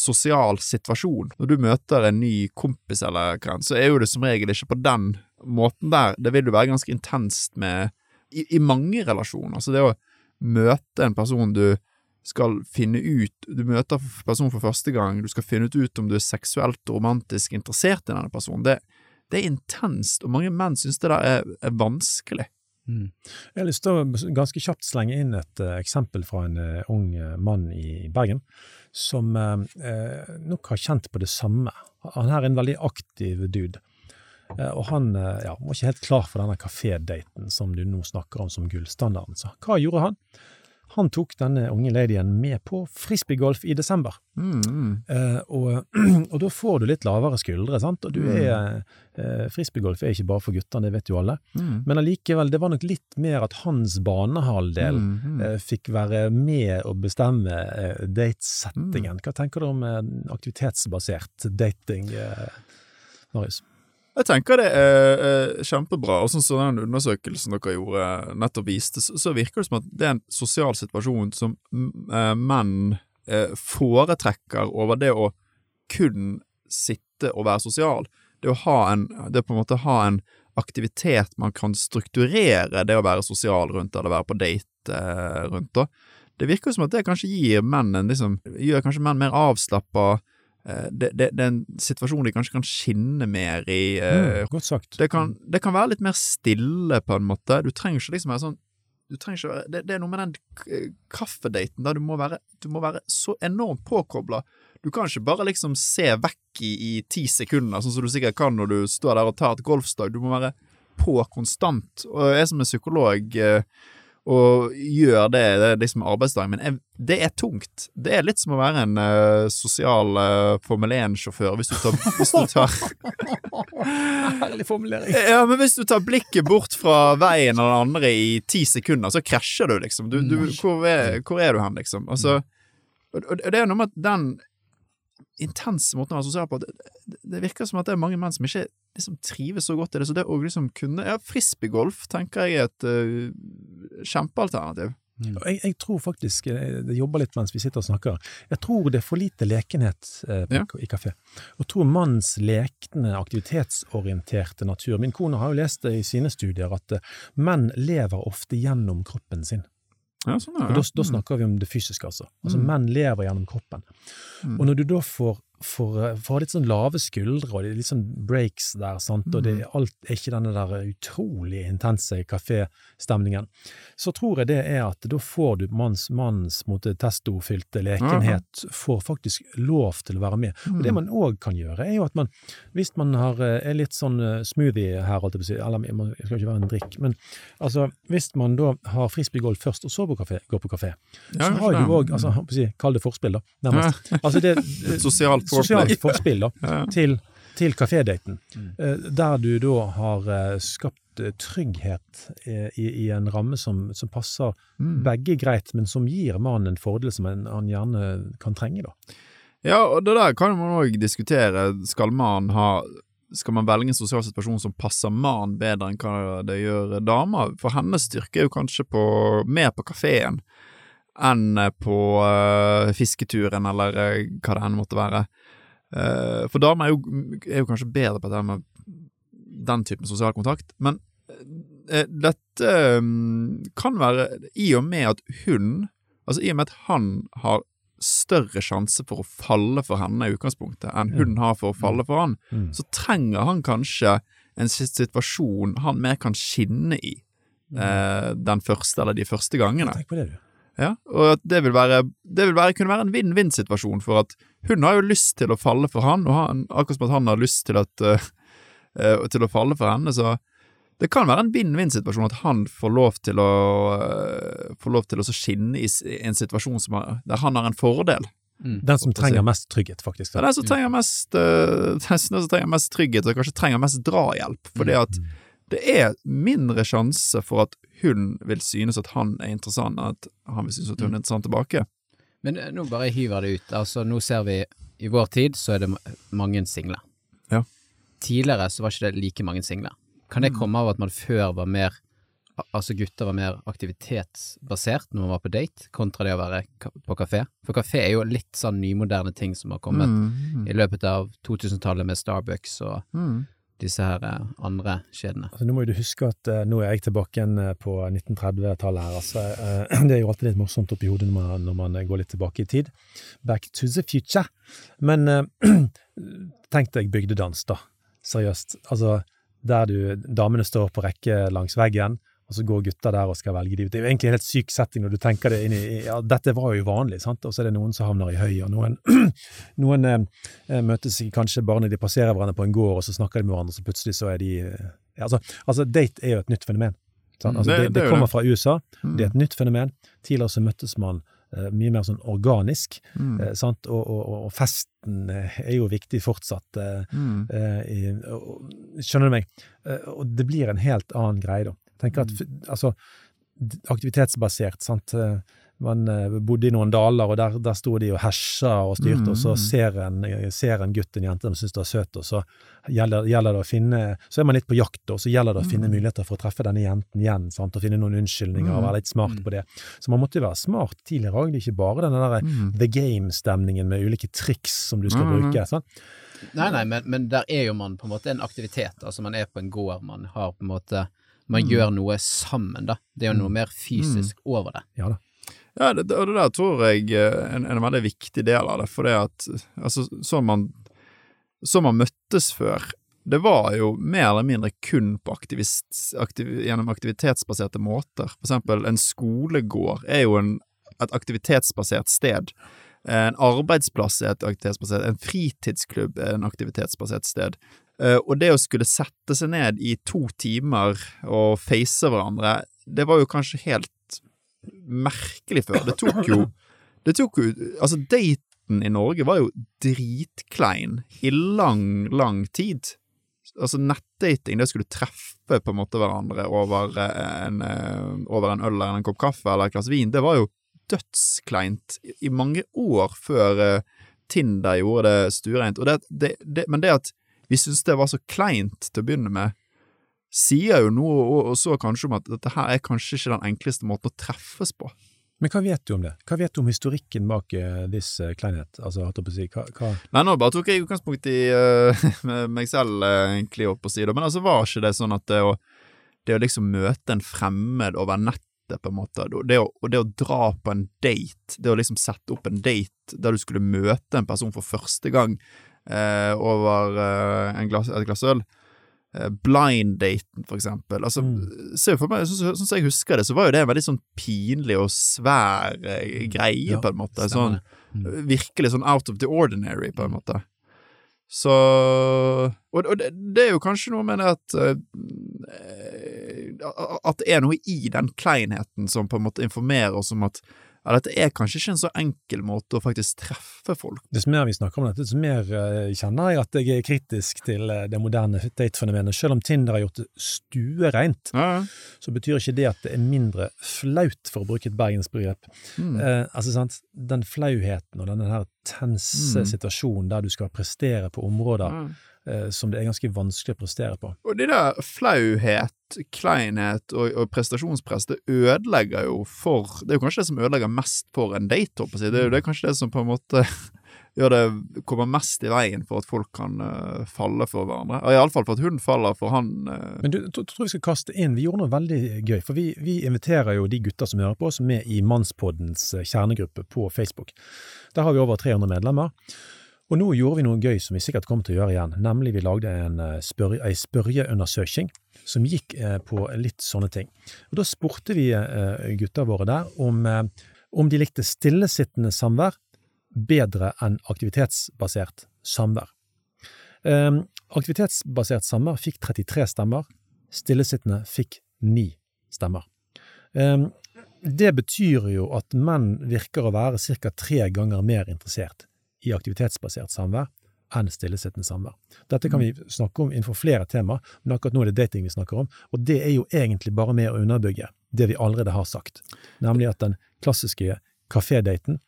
sosial situasjon. Når du møter en ny kompis eller hva, så er jo det som regel ikke på den måten der. Det vil jo være ganske intenst med i, i mange relasjoner. Altså det å møte en person du skal finne ut Du møter personen for første gang, du skal finne ut, om du er seksuelt og romantisk interessert i denne personen. Det, det er intenst, og mange menn syns det der er, er vanskelig. Mm. Jeg har lyst til å ganske kjapt slenge inn et uh, eksempel fra en uh, ung uh, mann i Bergen, som nok har kjent på det samme. Han her er en veldig aktiv dude. Og han ja, var ikke helt klar for denne kafédaten som du nå snakker om som gullstandarden. Så hva gjorde han? Han tok denne unge ladyen med på frisbeegolf i desember. Mm, mm. Eh, og, og, da får du litt lavere skuldre, sant. Og du Mm. er eh, Frisbeegolf er ikke bare for guttene, det vet jo alle. Mm. Men allikevel, det var nok litt mer at hans banehalvdel Mm, mm. eh, fikk være med å bestemme eh, Mm. datesettingen. Hva tenker du om eh, aktivitetsbasert dating, eh, Marius? Jeg tenker det er eh, kjempebra, og sånn som den undersøkelsen dere gjorde nettopp viste, så, virker det som at det er en sosial situasjon som eh, menn eh, foretrekker over det å kun sitte og være sosial. Det å ha en, det å på en måte ha en aktivitet man kan strukturere det å være sosial rundt, eller være på date rundt, da. Det virker som at det kanskje gir menn en liksom, gjør kanskje menn mer avslappa. Eh, det, det, det er en situasjon de kanskje kan skinne mer i. Eh, Mm, godt sagt. det kan, det kan være litt mer stille, på en måte. Du trenger ikke liksom være sånn ikke, det, det er noe med den kaffedaten der du må være, du må være så enormt påkobla. Du kan ikke bare liksom se vekk i, i ti sekunder, sånn som du sikkert kan når du står der og tar et golfstag. Du må være på konstant. Og jeg som er psykolog eh, og gjør det, det liksom arbeidsdagen min, det er tungt. Det er litt som å være en uh, sosial uh, Formel 1-sjåfør, hvis du tar, hvis du tar Herlig formulering. Ja, men hvis du tar blikket bort fra veien og den andre i ti sekunder, så krasjer du, liksom. Du, du, hvor, er, hvor er du hen, liksom? Altså, og, og det er noe med at den intense måten å være sosial på, det, det- det virker som at det er mange menn som ikke liksom trives så godt i det, så det å liksom kunne Ja, frisbeegolf tenker jeg er et uh, kjempealternativ. Mm. Jeg, jeg tror faktisk, eh, det jobber litt mens vi sitter og snakker, jeg tror det er for lite lekenhet eh, på, Ja. i kafé. Og tror mannens lekne, aktivitetsorienterte natur Min kone har jo lest det i sine studier at eh, menn lever ofte gjennom kroppen sin. Ja, sånn er Og det. da, da snakker vi om det fysiske, altså. Altså Mm. Menn lever gjennom kroppen. Mm. Og når du da får, for får litt sånn lave skuldre, og det er litt sånn breaks der, sant, og det, er alt er ikke denne der utrolig intense kaféstemningen, så tror jeg det er at da får du manns, manns testofylte lekenhet, får faktisk lov til å være med. Og det man òg kan gjøre, er jo at man, hvis man har, eh, er litt sånn eh, smoothie her, holdt jeg på å si, eller man- skal ikke være en drikk, men altså, hvis man da har frisbeegolf først, og så på kafé, går på kafé, så har du òg, altså, kall det forspill, da, nærmest. Altså det, Et sosialt sosialt forspill da, Ja. til, til kafédaten, Mm. eh, der du da har eh, skapt eh, trygghet i, i en ramme som, som passer Mm. begge greit, men som gir mannen en fordel som han, han gjerne kan trenge. da. Ja, og det der kan man òg diskutere. Skal man ha skal man velge en sosial situasjon som passer mannen bedre enn hva det gjør dama? For hennes styrke er jo kanskje på, mer på kafeen enn på uh, fisketuren, eller uh, hva det enn måtte være. Eh, for damer er jo, er jo kanskje bedre på det med den typen sosial kontakt, men eh, dette mm, kan være i og med at hun, altså i og med at han har større sjanse for å falle for henne i utgangspunktet enn hun har for å falle for han, Mm. så trenger han kanskje en situasjon han mer kan skinne i eh, den første eller de første gangene. Tenk på det, du. Ja, og at det vil være, det vil være, kunne være en vinn-vinn-situasjon, for at hun har jo lyst til å falle for han, og han, akkurat som at han har lyst til, at, uh, til å falle for henne, så det kan være en vinn-vinn-situasjon at han får lov til å uh, får lov til å skinne i i en situasjon som har, der han har en fordel. Mm. Den som trenger mest trygghet, faktisk. Det er den som trenger mest, uh, den som trenger mest trygghet, og kanskje trenger mest drahjelp, fordi at det er mindre sjanse for at hun vil synes at han er interessant, enn at han vil synes at hun er interessant tilbake. Men eh, nå bare hiver det ut. Altså, nå ser vi i vår tid så er det mange single. Ja. Tidligere så var ikke det like mange single. Kan det komme av at man før var mer Altså gutter var mer aktivitetsbasert når man var på date, kontra det å være på kafé? For kafé er jo litt sånn nymoderne ting som har kommet Mm. i løpet av 2000-tallet med Starbucks og Mm. Disse her eh, andre kjedene. Altså, nå må du huske at uh, nå er jeg tilbake igjen eh, på 1930-tallet her. Altså, uh, det er jo alltid litt morsomt oppi hodet når man, når man går litt tilbake i tid. Back to the future. Men uh, tenk deg bygdedans, da. Seriøst. Altså, der du Damene står på rekke langs veggen, og så går gutta der og skal velge de ut. Det er jo egentlig en helt syk setting når du tenker det inn i ja, Dette var jo vanlig, sant, og så er det noen som havner i høy, og noen, noen eh, møtes kanskje bare når de passerer hverandre på en gård, og så snakker de med hverandre, og så plutselig så er de eh, ja, altså, altså, date er jo et nytt fenomen. Sant? Altså, Det- det, det er kommer fra USA, Mm. det er et nytt fenomen. Tidligere så møttes man eh, mye mer sånn organisk, Mm. eh, sant? Og, og, og- festen eh, er jo viktig fortsatt. Eh, Mm. eh, i, og, skjønner du meg? Eh, og det blir en helt annen greie, da. Tenker at, altså, aktivitetsbasert, sant. Eh, Man eh, bodde i noen daler, og der, der sto de og hesja og styrte, og så Mm. ser en, ser en gutt en jente som syns det er søt, og så gjelder, gjelder det å finne Så er man litt på jakt, og så gjelder det å finne Mm. muligheter for å treffe denne jenten igjen, sant, og finne noen unnskyldninger og Mm. være litt smart Mm. på det. Så man måtte jo være smart tidligere òg, det er ikke bare den der Mm. the game-stemningen med ulike triks som du skal nei. bruke. sant? Nei, nei, men, men der er jo man på en måte en aktivitet. Altså man er på en gård, man har på en måte Man Mm. gjør noe sammen, da. Det er jo noe Mm. mer fysisk over det. Ja da. Ja, det, og det der tror jeg er en, en veldig viktig del av det, for det at altså, sånn man, så man møttes før, det var jo mer eller mindre kun på aktivist, aktiv, gjennom aktivitetsbaserte måter. For eksempel, en skolegård er jo en, et aktivitetsbasert sted. En arbeidsplass er et aktivitetsbasert, en fritidsklubb er en aktivitetsbasert sted. Eh, Og det å skulle sette seg ned i to timer og face hverandre, det var jo kanskje helt merkelig før. Det tok jo Det tok jo Altså, daten i Norge var jo dritklein i lang, lang tid. Altså, nettdating, det skulle treffe på en måte hverandre over eh, en, eh, over en øl eller en kopp kaffe eller et glass vin, det var jo dødskleint i- mange år før Tinder gjorde det stuereint. Men det at vi syntes det var så kleint til å begynne med, sier jo noe og, og så kanskje om at dette her er kanskje ikke den enkleste måten å treffes på. Men hva vet du om det? Hva vet du om historikken bak uh, this uh, kleinhet? Altså, holdt jeg på å si, hva, hva Nei, nå bare tok jeg utgangspunkt i uh, meg selv, egentlig, opp på sida, men altså var ikke det sånn at det å, det å liksom møte en fremmed over nettet, på en måte, det å, det å dra på en date, det å liksom sette opp en date der du skulle møte en person for første gang eh, over eh, en glass, et glass øl, eh, blind-daten, for eksempel. Altså, Mm. se for meg, sånn som jeg husker det, så var jo det en veldig sånn pinlig og svær eh, greie, Ja, på en måte. Sånn, det. virkelig sånn out of the ordinary, på en Mm. måte. Så Og, og det, det er jo kanskje noe med det at eh, At det er noe i den kleinheten som på en måte informerer oss om at ja, dette er kanskje ikke en så enkel måte å faktisk treffe folk Dess mer vi snakker om dette, dess mer eh, kjenner jeg at jeg er kritisk til eh, det moderne datefenomenet. Selv om Tinder har gjort det stuereint, Ja, ja. så betyr ikke det at det er mindre flaut, for å bruke et bergensbegrep. Mm. Eh, altså, sant, den flauheten og her tense Mm. situasjonen der du skal prestere på områder Ja. Eh, som det er ganske vanskelig å prestere på. Og det der flauhet, kleinhet og, og prestasjonspress, det ødelegger jo for Det er jo kanskje det som ødelegger mest for en date, håper jeg. Det er jo det, kanskje det som på en måte gjør det kommer mest i veien for at folk kan uh, falle for hverandre. Iallfall for at hun faller for han. Uh... Men du, tror vi skal kaste inn Vi gjorde noe veldig gøy, for vi, vi inviterer jo de gutter som hører på oss, med i Mannspoddens kjernegruppe på Facebook. Der har vi over 300 medlemmer. Og nå gjorde vi noe gøy som vi sikkert kommer til å gjøre igjen, nemlig vi lagde en, eh, spør, ei spørreundersøking som gikk eh, på litt sånne ting. Og Da spurte vi eh, gutta våre der om, om de likte stillesittende samvær bedre enn aktivitetsbasert samvær. Eh, aktivitetsbasert samvær fikk 33 stemmer, stillesittende fikk 9 stemmer. Eh, det betyr jo at menn virker å være ca. tre ganger mer interessert i aktivitetsbasert samvær enn stillesittende samvær. Dette kan vi snakke om innenfor flere temaer, men akkurat nå er det dating vi snakker om, og det er jo egentlig bare med å underbygge det vi allerede har sagt, nemlig at den klassiske kafédaten,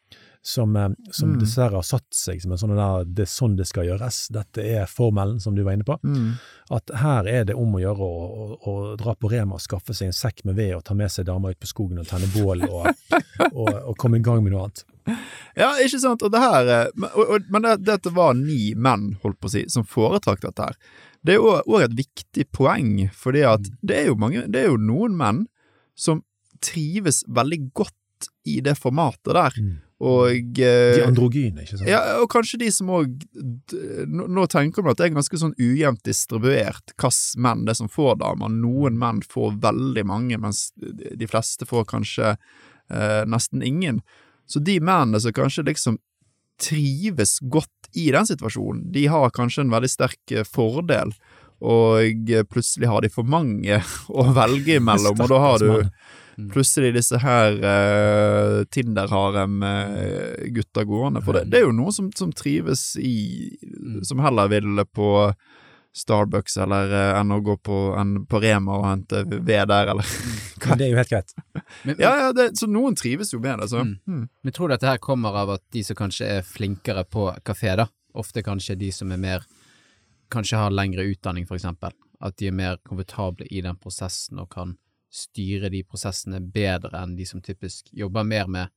som, eh, som Mm. dessverre har satt seg som en sånn der 'det er sånn det skal gjøres', dette er formelen som du var inne på, mm. at her er det om å gjøre å, å, å dra på Rema skaffe seg en sekk med ved og ta med seg damer ut på skogen og tenne bål og, og, og komme i gang med noe annet. Ja, ikke sant? Og det her eh, Men, og, men det, dette var ni menn, holdt på å si, som foretrakk dette her. Det er òg et viktig poeng, fordi at det er jo mange Det er jo noen menn som trives veldig godt i det formatet der. Mm. Og De eh, androgyne, ikke sant? ja, og kanskje de som òg nå, nå tenker man at det er ganske sånn ujevnt distribuert hvilke menn det er som får damer. Noen menn får veldig mange, mens de fleste får kanskje eh, nesten ingen. Så de mennene som kanskje liksom trives godt i den situasjonen, de har kanskje en veldig sterk eh, fordel, og eh, plutselig har de for mange å velge imellom, og da har du. Plutselig disse her uh, Tinder-harem-gutta gående. For det, det er jo noen som, som trives i Som heller vil på Starbucks eller uh, enn å gå på, en, på Rema og hente ved der, eller Men det er jo helt greit. Men, Ja, ja, det, så noen trives jo med det, så. Mm. Mm. Men tror du dette her kommer av at de som kanskje er flinkere på kafé, da, ofte kanskje de som er mer Kanskje har lengre utdanning, for eksempel. At de er mer komfortable i den prosessen og kan styre de prosessene bedre enn de som typisk jobber mer med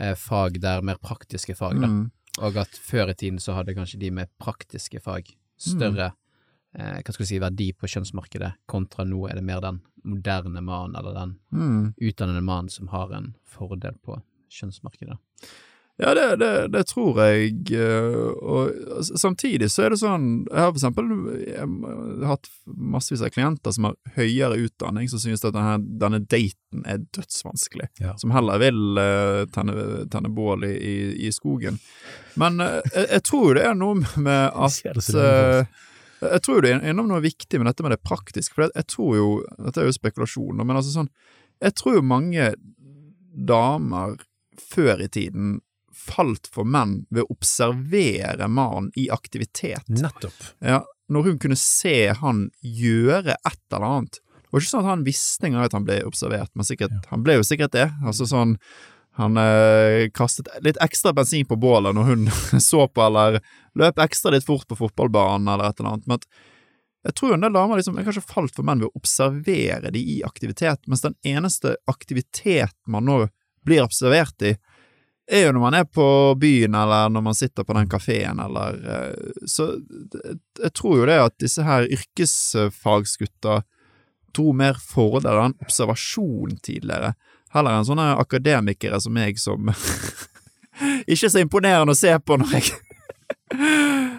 eh, fag der mer praktiske fag, da. Mm. Og at før i tiden så hadde kanskje de med praktiske fag større eh, hva skal vi si, verdi på kjønnsmarkedet, kontra nå er det mer den moderne mannen, eller den Mm. utdannede mannen som har en fordel på kjønnsmarkedet. Ja, det, det, det tror jeg. eh, Og samtidig så er det sånn Jeg har for eksempel har hatt massevis av klienter som har høyere utdanning, som synes at denne, denne daten er dødsvanskelig. Ja. Som heller vil eh, tenne, tenne bål i, i, skogen. Men eh, jeg, jeg tror det er noe med at ser det så lenge for eh, jeg tror du er innom noe viktig med dette med det praktiske, for jeg tror jo Dette er jo spekulasjon, men altså sånn Jeg tror jo mange damer før i tiden falt for menn ved å observere mannen i aktivitet. Nettopp. Ja, når hun kunne se han gjøre et eller annet. Det var ikke sånn at han visste engang at han ble observert, men sikkert, han ble jo sikkert det. Altså sånn Han eh, kastet litt ekstra bensin på bålet når hun så på, eller løp ekstra litt fort på fotballbanen, eller et eller annet. Men at jeg tror en del damer liksom, er kanskje falt for menn ved å observere de i aktivitet, mens den eneste aktivitet man nå blir observert i, er jo når man er på byen, eller når man sitter på den kafeen, eller eh, Så jeg tror jo det at disse her yrkesfagsgutta tror mer fordel av en observasjon tidligere, heller enn sånne akademikere som meg, som ikke så imponerende å se på når jeg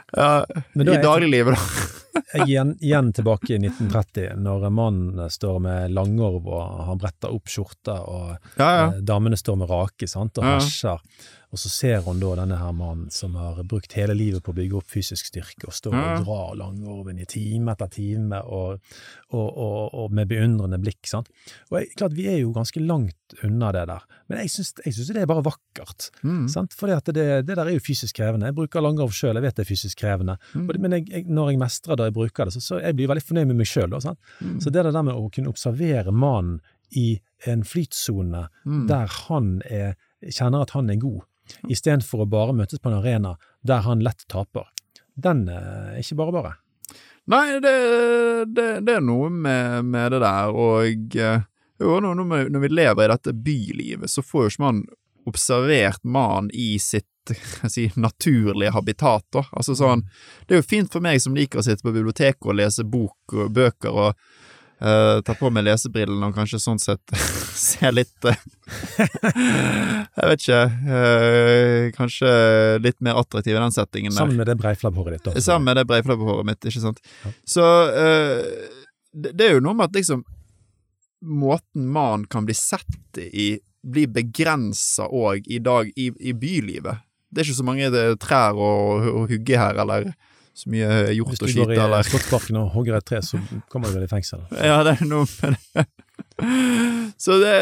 Ja, i dagliglivet, da. Igjen, igjen tilbake i 1930, når en mann står med langorv og han bretter opp skjorta, og Ja, ja. eh, damene står med rake sant, og Ja. Og så ser hun da denne her mannen som har brukt hele livet på å bygge opp fysisk styrke, og står og drar langorven i time etter time, og, og, og, og med beundrende blikk. sant. Og jeg, klart, vi er jo ganske langt unna det der, men jeg syns, det er bare vakkert. Mm. Sant? For det, det, det der er jo fysisk krevende. Jeg bruker langorv sjøl, jeg vet det er fysisk krevende. Mm. Men jeg, jeg, når jeg mestrer det jeg bruker det, så, så jeg blir veldig fornøyd med meg sjøl. Mm. Så det der med å kunne observere mannen i en flytsone Mm. der han er, kjenner at han er god, istedenfor å bare møtes på en arena der han lett taper, den eh, er ikke bare bare. Nei, det, det, det er noe med, med det der, og eh, jo, når, når vi- lever i dette bylivet, så får jo ikke man observert mannen i sitt si, naturlige habitat. Da. Altså sånn, det er jo fint for meg som liker å sitte på biblioteket og lese bok og bøker og uh, ta på meg lesebrillene og kanskje sånn sett se litt uh, Jeg vet ikke uh, Kanskje litt mer attraktiv i den settingen der. Sammen med det breiflabbhåret ditt. Også. Sammen med det breiflabbhåret mitt, ikke sant. Ja. Så det, det er jo noe med at liksom Måten man kan bli sett i, blir begrensa òg i dag i, i bylivet. Det er ikke så mange trær å, å hugge her, eller så mye hjort Hvis du går i eller Slottsparken og hogger et tre, så kommer du vel i fengsel. Ja, det er noe med det. Så det,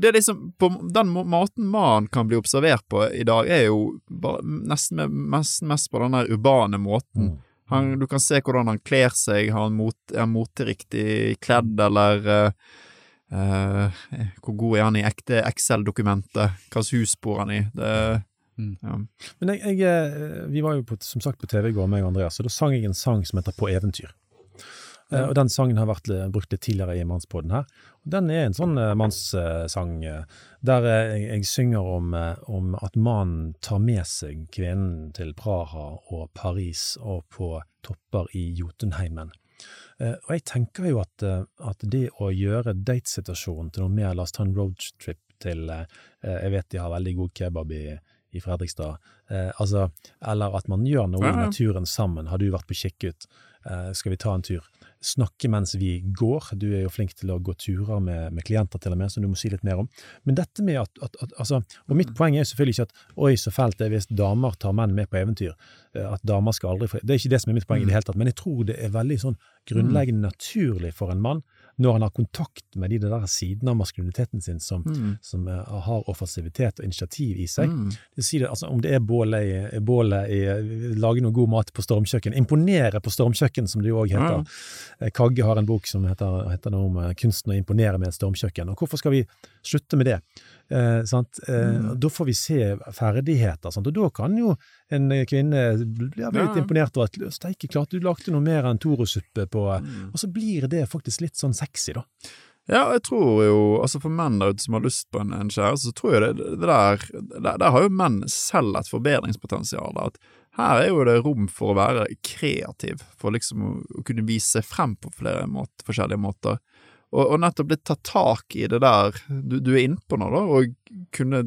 det er liksom på Den måten man kan bli observert på i dag, er jo bare nesten med, mest, mest på den der urbane måten. Mm. Han, du kan se hvordan han kler seg, har han mot, er moteriktig kledd, eller uh, uh, Hvor god er han i ekte Excel-dokumentet? Hvilket hus bor han i? Det, Mm. ja. Men jeg, jeg, eh, vi var jo på, som sagt på TV i går, meg og Andreas, og da sang jeg en sang som heter På eventyr. Eh, Og Den sangen har vært brukt litt tidligere i Mannspodden her. Og Den er en sånn eh, mannssang eh, der eh, jeg, jeg synger om, eh, om at mannen tar med seg kvinnen til Praha og Paris og på topper i Jotunheimen. Eh, Og jeg tenker jo at, eh, at det å gjøre datesituasjonen til noe mer, la oss ta en roadtrip til eh, Jeg vet de har veldig god kebab i, i Fredrikstad. Eh, altså, eller at man gjør noe i naturen sammen. Har du vært på Kikkut? Eh, skal vi ta en tur? Snakke mens vi går. Du er jo flink til å gå turer med, med klienter til og med, som du må si litt mer om. Men dette med at, at, at altså, Og mitt poeng er jo selvfølgelig ikke at oi, så fælt det er hvis damer tar menn med på eventyr. Eh, At damer skal aldri få Det er ikke det som er mitt poeng i det hele tatt, men jeg tror det er veldig sånn grunnleggende naturlig for en mann når han har kontakt med de der sidene av maskuliniteten sin som, Mm. som eh, har offensivitet og initiativ i seg. Mm. Det sier altså, om det er bålet i, bålet i Lage noe god mat på stormkjøkken. Imponere på stormkjøkken, som det jo òg heter. Mm. Kagge har en bok som heter, heter noe om eh, kunsten å imponere med et stormkjøkken. Og hvorfor skal vi slutte med det? Eh? Eh, Mm. Da får vi se ferdigheter, sant? og da kan jo en eh, kvinne bli bli litt Ja. imponert over at steike klart, du lagde noe mer enn Toro-suppe på Mm. Og så blir det faktisk litt sånn sexy, da. Ja, jeg tror jo, altså for menn der ute som har lyst på en, en kjæreste, så tror jeg det, det der, der Der har jo menn selv et forbedringspotensial. At her er jo det rom for å være kreativ, for liksom å, å kunne vise frem på flere måter, forskjellige måter. Og, og nettopp litt ta tak i det der du, du er innpå nå, da, og kunne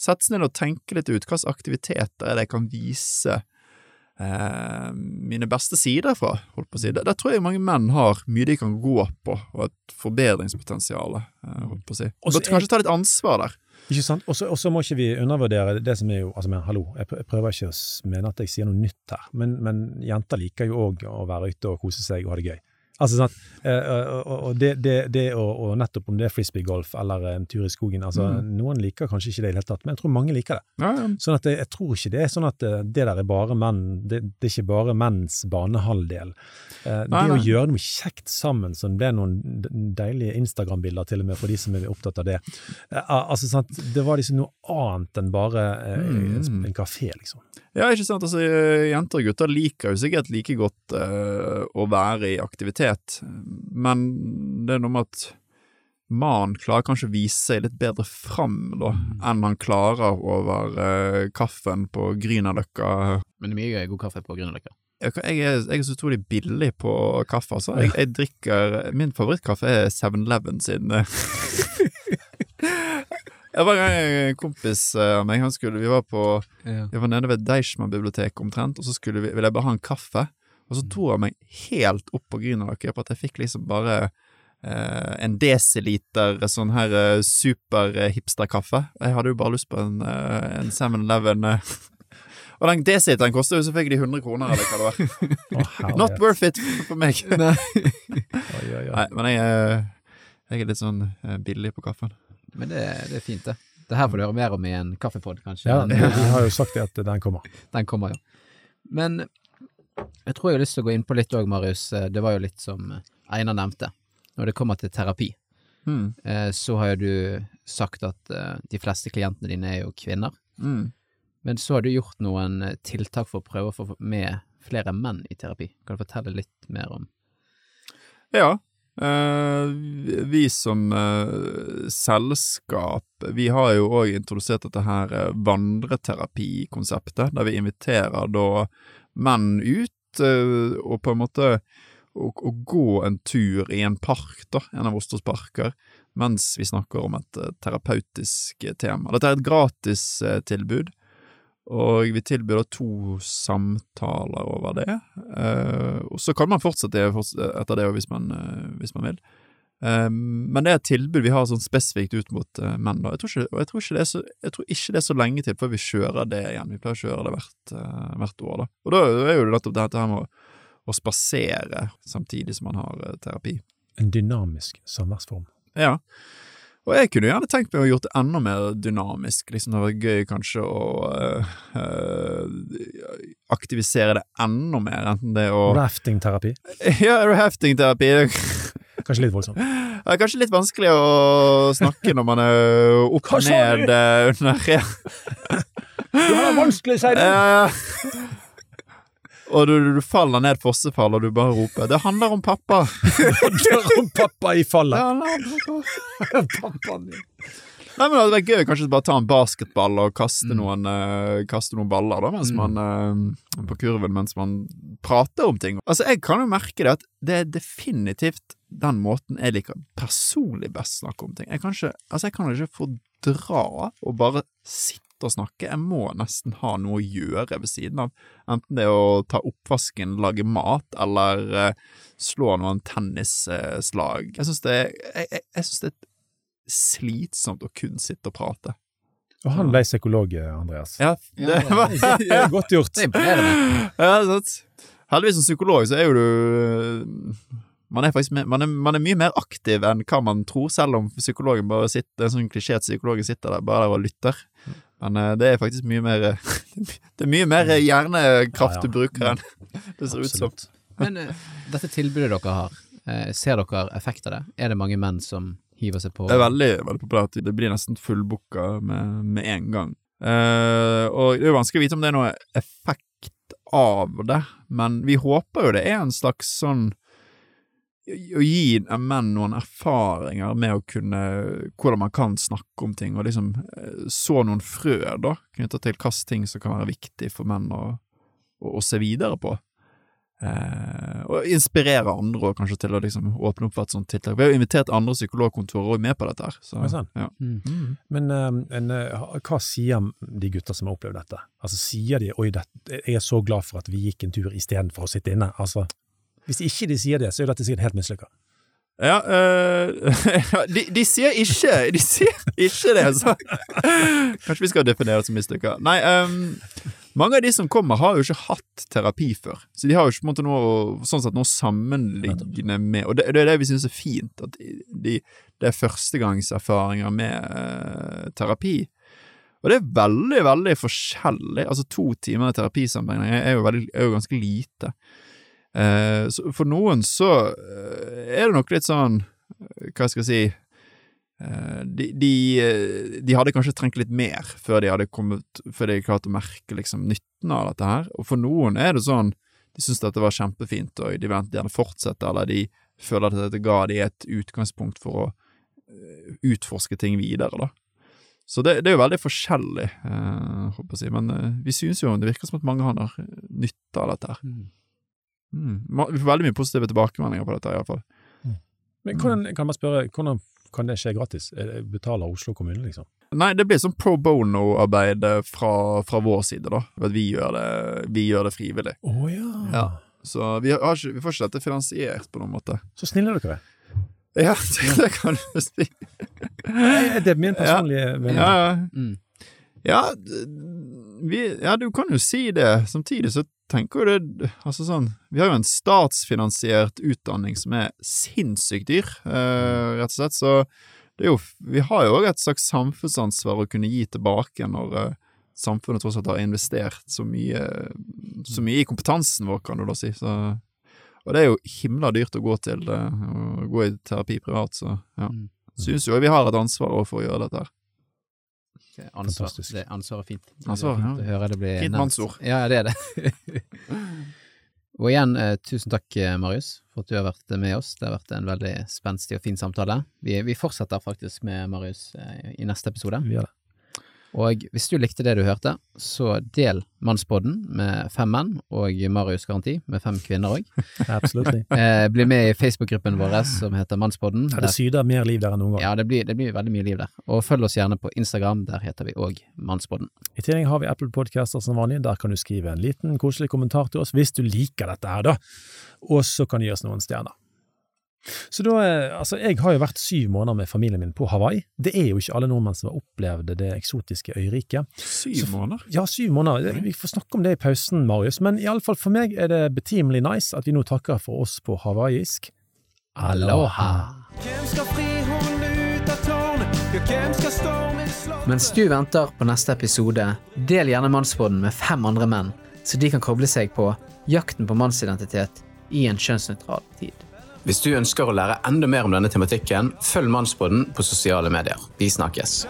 sette seg ned og tenke litt ut hva slags aktiviteter er det jeg kan vise eh, mine beste sider fra, holdt på å si. Der, der tror jeg mange menn har mye de kan gå på, og et forbedringspotensial, eh, holdt på å si. Også Bør kanskje ta litt ansvar der. Ikke sant? Og så må ikke vi undervurdere det som er jo Altså, men hallo, jeg prøver ikke å mene at jeg sier noe nytt her, men, men jenter liker jo òg å være ute og kose seg og ha det gøy. Altså, sånn, og det, det, det og nettopp om det er frisbeegolf eller en tur i skogen altså, Mm. Noen liker kanskje ikke det i det hele tatt, men jeg tror mange liker det. Ja, ja. Sånn at jeg, jeg tror ikke det er sånn at eh, det der er bare menn, det, det er ikke bare menns banehalvdel. Eh, det å gjøre noe kjekt sammen, som det er noen deilige Instagram-bilder til og med for de som er opptatt av det. Eh, al- altså sant, Det var liksom noe annet enn bare eh, Mm. en kafé, liksom. Ja, ikke sant. Altså, jenter og gutter liker jo sikkert like godt uh, å være i aktivitet, men det er noe med at mannen klarer kanskje å vise seg litt bedre fram da, enn han klarer over uh, kaffen på Grünerløkka. Men det er mye god kaffe på Grünerløkka. Jeg, jeg, jeg er så utrolig billig på kaffe, altså. Jeg, jeg drikker Min favorittkaffe er 7-Eleven sin. eh. Jeg var en kompis eh, av meg, han skulle, vi var på Vi var nede ved Deichman-biblioteket omtrent, og så skulle vi, ville jeg bare ha en kaffe. Og så dro han meg helt opp på Grünerløkka på at jeg fikk liksom bare eh, en desiliter sånn her eh, super-hipster-kaffe. Jeg hadde jo bare lyst på en, eh, en 7-Eleven. eh. og den desiliteren koster jo selvfølgelig 100 kroner, eller hva det var. oh. Not worth it for meg. Nei. Oi, oi, oi. Nei, men jeg, jeg er litt sånn eh, billig på kaffen. Men det, det er fint, det. Det her får du høre mer om i en kaffepod, kanskje. Ja, vi har jo sagt det at den kommer. Den kommer, jo. Men jeg tror jeg har lyst til å gå inn på litt òg, Marius. Det var jo litt som Einar nevnte. Når det kommer til terapi, Mm. eh, så har jo du sagt at eh, de fleste klientene dine er jo kvinner. Mm. Men så har du gjort noen eh, tiltak for å prøve å få med flere menn i terapi. Kan du fortelle litt mer om Ja. Eh, vi- som eh, selskap, vi har jo òg introdusert dette her eh, vandreterapikonseptet, der vi inviterer da menn ut og på en måte å, gå en tur i en park, da, en av Oslos parker, mens vi snakker om et terapeutisk tema. Dette er et gratis eh, tilbud. Og vi tilbyr da to samtaler over det. Eh, og så kan man fortsette etter det hvis man, eh, hvis man vil. Eh, men det er et tilbud vi har sånn spesifikt ut mot eh, menn. da. Jeg tror, ikke, jeg, tror ikke det er så, jeg tror ikke det er så lenge til før vi kjører det igjen. Vi pleier å kjøre det hvert, eh, hvert år. da. Og da er jo det nettopp dette her med å, å spasere samtidig som man har eh, terapi. En dynamisk samværsform. Ja. Og jeg kunne gjerne tenkt meg å gjort det enda mer dynamisk. Liksom Det hadde vært gøy kanskje å eh, aktivisere det enda mer, enten det å Raftingterapi. Ja, raftingterapi. Kanskje litt voldsomt. Det er kanskje litt vanskelig å snakke når man er opp og ned eh, under ja. Du har det vanskelig, ja. Og du, du faller ned fossefall, og du bare roper 'Det handler om pappa'. det handler om pappa i Det fallet. handler om pappa. Pappaen. Nei, men Det hadde vært gøy kanskje bare ta en basketball og kaste, Mm. noen, uh, kaste noen baller da, mens Mm. man uh, på kurven mens man prater om ting. Altså, Jeg kan jo merke det at det er definitivt den måten jeg liker personlig best snakke om ting. Jeg kan ikke, altså jeg kan ikke fordra å bare sitte og snakke. Jeg må nesten ha noe å gjøre ved siden av. Enten det er å ta oppvasken, lage mat, eller eh, slå noen tennisslag. Jeg syns det, jeg, jeg, jeg synes det er slitsomt å kun sitte og prate. Og han ble psykolog, Andreas. Ja, det var godt gjort. Det er imponerende. ja, sant. Heldigvis som psykolog så er jo du man er faktisk man, er, man er mye mer aktiv enn hva man tror, selv om psykologen bare sitter en sånn klisjé at psykologen sitter der bare der og lytter. Men eh, det er faktisk mye mer Det er mye mer hjernekraft Ja, ja. du bruker enn det ser ut som. Men eh, dette tilbudet dere har, eh, ser dere effekt av det? Er det mange menn som hiver seg på? Det er veldig, veldig populært. Det blir nesten fullbooka med, med en gang. Uh, og det er jo vanskelig å vite om det er noe effekt av det, men vi håper jo det er en slags sånn å gi menn noen erfaringer med å kunne Hvordan man kan snakke om ting, og liksom eh, så noen frø, da, knytta til hvilke ting som kan være viktig for menn å, å, å se videre på. Eh, og inspirere andre og kanskje til å liksom åpne opp for et sånt tiltak. Vi har jo invitert andre psykologkontorer også med på dette. her så, det ja. Mm. Men uh, en, uh, hva sier de gutta som har opplevd dette? Altså Sier de 'oi, det, jeg er så glad for at vi gikk en tur istedenfor å sitte inne'? Altså, Hvis ikke de sier det, så er jo dette sikkert helt mislykka. Ja, øh, de, de sier ikke De sier ikke det, så Kanskje vi skal definere det som mislykka. Nei, øhm, mange av de som kommer, har jo ikke hatt terapi før. Så de har jo ikke noe, sånn sett, noe sammenliggende med Og det, det er det vi syns er fint, at de, det er førstegangserfaringer med øh, terapi. Og det er veldig, veldig forskjellig. Altså, to timer terapisammenheng er er jo ganske lite. Eh, for noen så eh, er det nok litt sånn eh, Hva skal jeg si de, de, de hadde kanskje trengt litt mer før de hadde kommet Før de klarte å merke liksom nytten av dette her. Og for noen er det sånn de syns dette var kjempefint, og de vil gjerne fortsette, eller de føler at dette ga de et utgangspunkt for å utforske ting videre, da. Så det, det er jo veldig forskjellig, eh, håper jeg å si, men eh, vi synes jo det virker som at mange har nytte av dette her. Mm. Mm. Vi får veldig mye positive tilbakemeldinger på dette, iallfall. Men hvordan, kan man spørre, hvordan kan det skje gratis? Er Betaler Oslo kommune, liksom? Nei, det blir sånn pro bono-arbeid eh, fra, fra vår side, da. At vi gjør det, vi gjør det frivillig. Å ja. Ja. Så vi, har ikke, vi får ikke dette finansiert på noen måte. Så snille dere er. Ja, det kan du si. Det er min personlige mening. Ja, ja. Mm. Ja, vi, ja, du kan jo si det. Samtidig så tenker jo det Altså sånn Vi har jo en statsfinansiert utdanning som er sinnssykt dyr, eh, rett og slett. Så det er jo Vi har jo òg et slags samfunnsansvar å kunne gi tilbake når eh, samfunnet tross alt har investert så mye Så mye i kompetansen vår, kan du da si. Så, og det er jo himla dyrt å gå til eh, å gå i terapi privat, så ja. Mm. Syns jo vi har et ansvar for å gjøre dette her. Er ansvar. Fantastisk. Det ansvar er fint. Ansvar, det er fint ja. å høre det bli Fint mannsord. Ja, det er det. og igjen, eh, tusen takk, eh, Marius, for at du har vært med oss. Det har vært en veldig spenstig og fin samtale. Vi, vi fortsetter faktisk med Marius eh, i neste episode. Vi gjør det. Og hvis du likte det du hørte, så del Mannspodden med fem menn, og Marius Garanti med fem kvinner òg. Eh, bli med i Facebook-gruppen vår som heter Mannspodden. Ja, det syder mer liv der enn noen gang. Ja, det blir, det blir veldig mye liv der. Og følg oss gjerne på Instagram, der heter vi òg Mannspodden. I tillegg har vi Apple Podcaster som vanlig. Der kan du skrive en liten, koselig kommentar til oss hvis du liker dette her, da. Og så kan du gi oss noen stjerner. Så da, eh, altså, jeg har jo vært syv måneder med familien min på Hawaii. Det er jo ikke alle nordmenn som har opplevd det eksotiske øyriket. Syv måneder? Ja, syv måneder. Vi får snakke om det i pausen, Marius, men iallfall for meg er det betimelig nice at vi nå takker for oss på hawaiisk. Aloha! Hvem skal fri ut av tårnet? Hvem skal stormen slå? Mens du venter på neste episode, del gjerne Mannsbåten med fem andre menn, så de kan koble seg på jakten på mannsidentitet i en kjønnsnøytral tid. Hvis du ønsker å lære enda mer om denne tematikken, følg Mannspodden på sosiale medier. Vi snakkes.